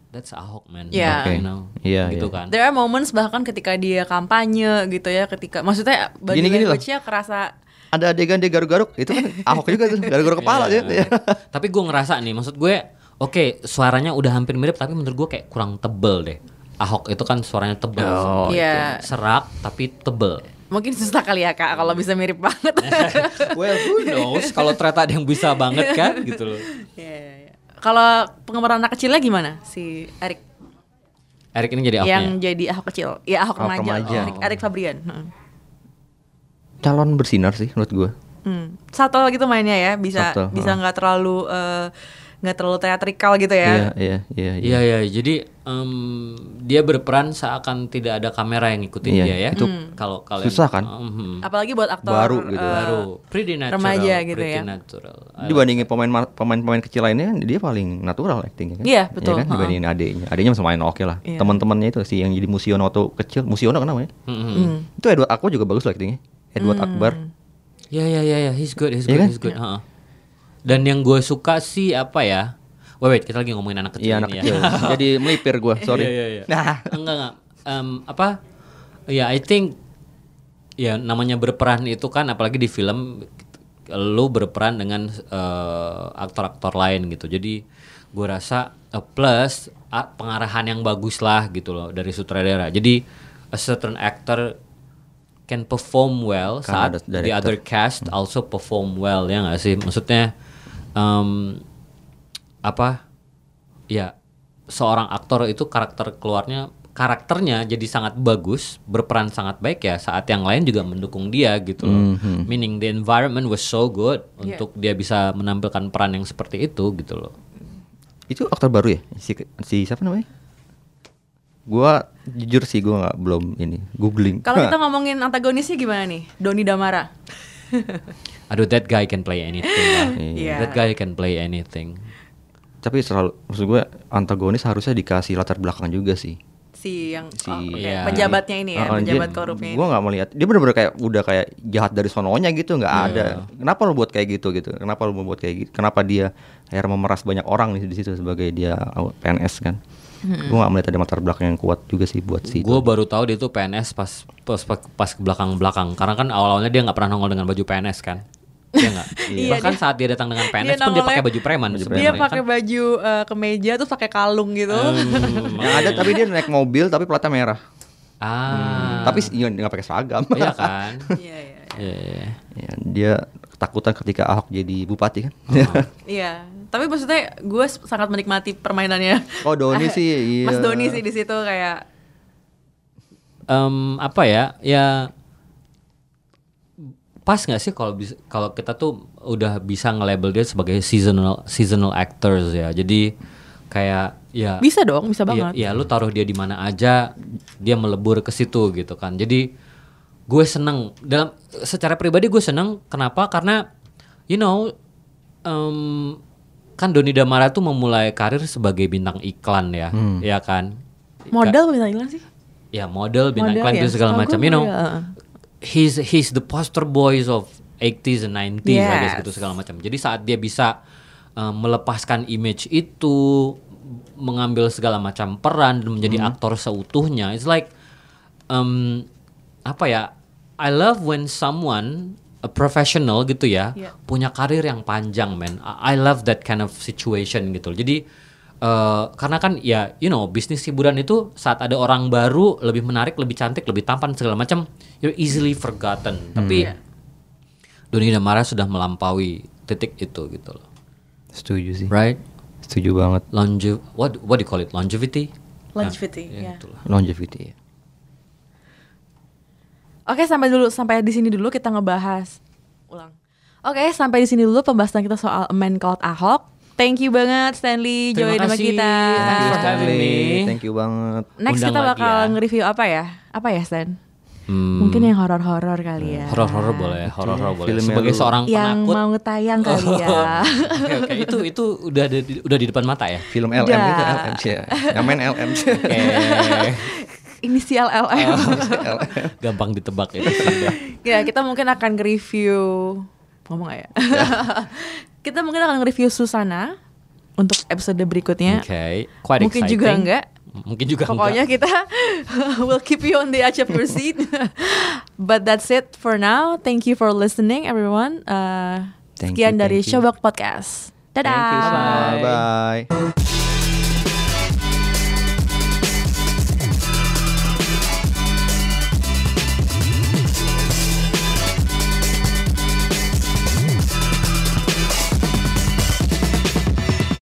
that's Ahok man, Iya. you know, Iya, gitu iya. kan. There are moments bahkan ketika dia kampanye gitu ya, ketika maksudnya Gini-gini loh. language-nya kerasa Ada adegan dia garuk-garuk, itu kan Ahok juga tuh, garuk-garuk kepala Iya. dia. tapi gue ngerasa nih, maksud gue, oke suaranya udah hampir mirip, tapi menurut gue kayak kurang tebel deh. Ahok itu kan suaranya tebel, Oh, Iya. serak tapi tebel. mungkin susah kali ya kak kalau bisa mirip banget. well, who knows? Kalau ternyata ada yang bisa banget kan, gitu loh. Iya, iya, iya. Kalau penggemar anak kecilnya gimana si Erik Erik ini jadi yang Ahoknya. jadi Ahok kecil? Ya Ahok Ahok remaja. remaja. Erik, Erik Fabrian. Heeh. Calon bersinar sih menurut gue. Hmm. Subtle gitu mainnya ya, bisa Subtle, bisa nggak terlalu eh, nggak terlalu teatrikal gitu ya. Iya, iya, iya. iya. Iya ya, jadi em, dia berperan seakan tidak ada kamera yang ngikutin Iya, dia ya. itu Kalau kalian susah kan? Mhm. Apalagi buat aktor Baru gitu. eh, baru pretty natural, remaja gitu pretty ya. natural. Dibandingin pemain pemain-pemain kecil lainnya, dia paling natural actingnya kan. Iya, betul. kan? Ha. Dibandingin adeknya. Adeknya masih main oke lah. Iya. Teman-temannya itu sih yang jadi Musiono waktu kecil. Musiono kan namanya? Mhm. Hmm. Itu Edward Akbar juga bagus loh actingnya. Edward Akbar. Ya ya ya ya, he's good, he's Iya good, kan? he's good. heeh. Dan yang gue suka sih apa ya? Wait, wait, kita lagi ngomongin anak kecil Iya anak ini kecil. ya. Jadi melipir gue, sorry. Iya, iya, iya. Nah, enggak enggak. Em, apa? Ya, I think ya namanya berperan itu kan apalagi di film lu berperan dengan eh, aktor-aktor lain gitu. Jadi gue rasa eh, plus ah, pengarahan yang bagus lah gitu loh dari sutradara. Jadi a certain actor can perform well Karena saat the other cast also perform well ya nggak sih? Maksudnya em, apa? Ya seorang aktor itu karakter keluarnya karakternya jadi sangat bagus berperan sangat baik ya saat yang lain juga mendukung dia gitu loh. Meaning the environment was so good Iya. untuk dia bisa menampilkan peran yang seperti itu gitu loh. Itu aktor baru ya? Si, si siapa namanya? Gua jujur sih gua nggak belum ini googling. Kalau kita ngomongin antagonisnya gimana nih? Doni Damara. aduh that guy can play anything lah. Iya. that guy can play anything Tapi selalu maksud gue antagonis harusnya dikasih latar belakang juga sih. Si yang Si oh, oke. Iya. penjabatnya ini ya, dia- korupnya Gua ini. nggak melihat dia bener-bener kayak udah kayak jahat dari sononya gitu nggak Iya. ada. Kenapa lu buat kayak gitu gitu? Kenapa lu buat kayak gitu? Kenapa dia akhirnya memeras banyak orang di, di situ sebagai dia PNS kan? Hmm. Gua nggak melihat ada latar belakang yang kuat juga sih buat si. Gue baru tahu dia tuh PNS pas pas pas, pas ke belakang-belakang karena kan awal-awalnya dia nggak pernah nongol dengan baju PNS kan. Iya nggak? Iya, Bahkan dia- saat dia datang dengan PNS pun dia pakai baju preman. Dia sebenarnya, pakai kan? baju eh, kemeja terus pakai kalung gitu. yang ada tapi dia naik mobil tapi platnya merah. Ah, Tapi iya, dia nggak pakai seragam. iya kan? Iya, iya. Iya, iya. Ya, dia ketakutan ketika Ahok jadi bupati kan. Iya, tapi maksudnya gue sangat menikmati permainannya. Oh, Doni sih, iya. Mas Doni sih di situ kayak Em, apa ya? Ya pas nggak sih kalau bisa kalau kita tuh udah bisa nge-label dia sebagai seasonal seasonal actors ya. Jadi kayak ya bisa dong, bisa Iya, banget. Iya, lu taruh dia di mana aja, dia melebur ke situ gitu kan. Jadi gue seneng dalam secara pribadi gue seneng. Kenapa? Karena you know, em, kan Doni Damara tuh memulai karir sebagai bintang iklan ya, ya kan. Model bintang iklan sih? Ya model, bintang Model iklan ya, itu segala macam. You know, he's he's the poster boys of 80s and 90s I guess Yes. gitu segala macam. Jadi saat dia bisa um, melepaskan image itu, mengambil segala macam peran dan menjadi aktor seutuhnya, it's like um, apa ya? I love when someone a professional gitu ya Yeah. punya karir yang panjang, man. I I love that kind of situation gitu. Jadi eh, karena kan ya you know bisnis hiburan itu saat ada orang baru lebih menarik, lebih cantik, lebih tampan segala macam, you're easily forgotten. Tapi Iya. Doni Damara sudah melampaui titik itu gitu loh. Setuju sih. Right? Setuju banget. Longe what what do you call it? Longevity? Longevity, Nah, ya. itulah. Longevity. ya. Oke, sampai dulu sampai di sini dulu kita ngebahas ulang. Oke, sampai di sini dulu pembahasan kita soal A Man Called Ahok. Thank you banget Stanley Terima join sama kita. Thank you, Stanley. Thank you banget. Next Undang kita bakal ya. nge-review apa ya? Apa ya Stan? Hmm, Mungkin yang horor-horor kali ya. horor-horor boleh, horor-horor boleh. Filmnya Sebagai seorang Yang penakut. mau tayang kali ya. Oke, oke. Itu itu udah ada di, udah di depan mata ya. Film LM Udah. itu LM sih ya. Yang main LM. Oke. Inisial LM. Gampang ditebak itu sudah. ya, kita mungkin akan nge-review ngomong gak ya? kita mungkin akan nge-review Susana untuk episode berikutnya. Oke, quite Mungkin exciting. juga enggak. Mungkin juga Pokoknya enggak. kita will keep you on the edge of your seat. But that's it for now. Thank you for listening, everyone. Uh, Thank sekian you, dari. Showbox Podcast. Dadah. Thank you semua. Bye. Bye.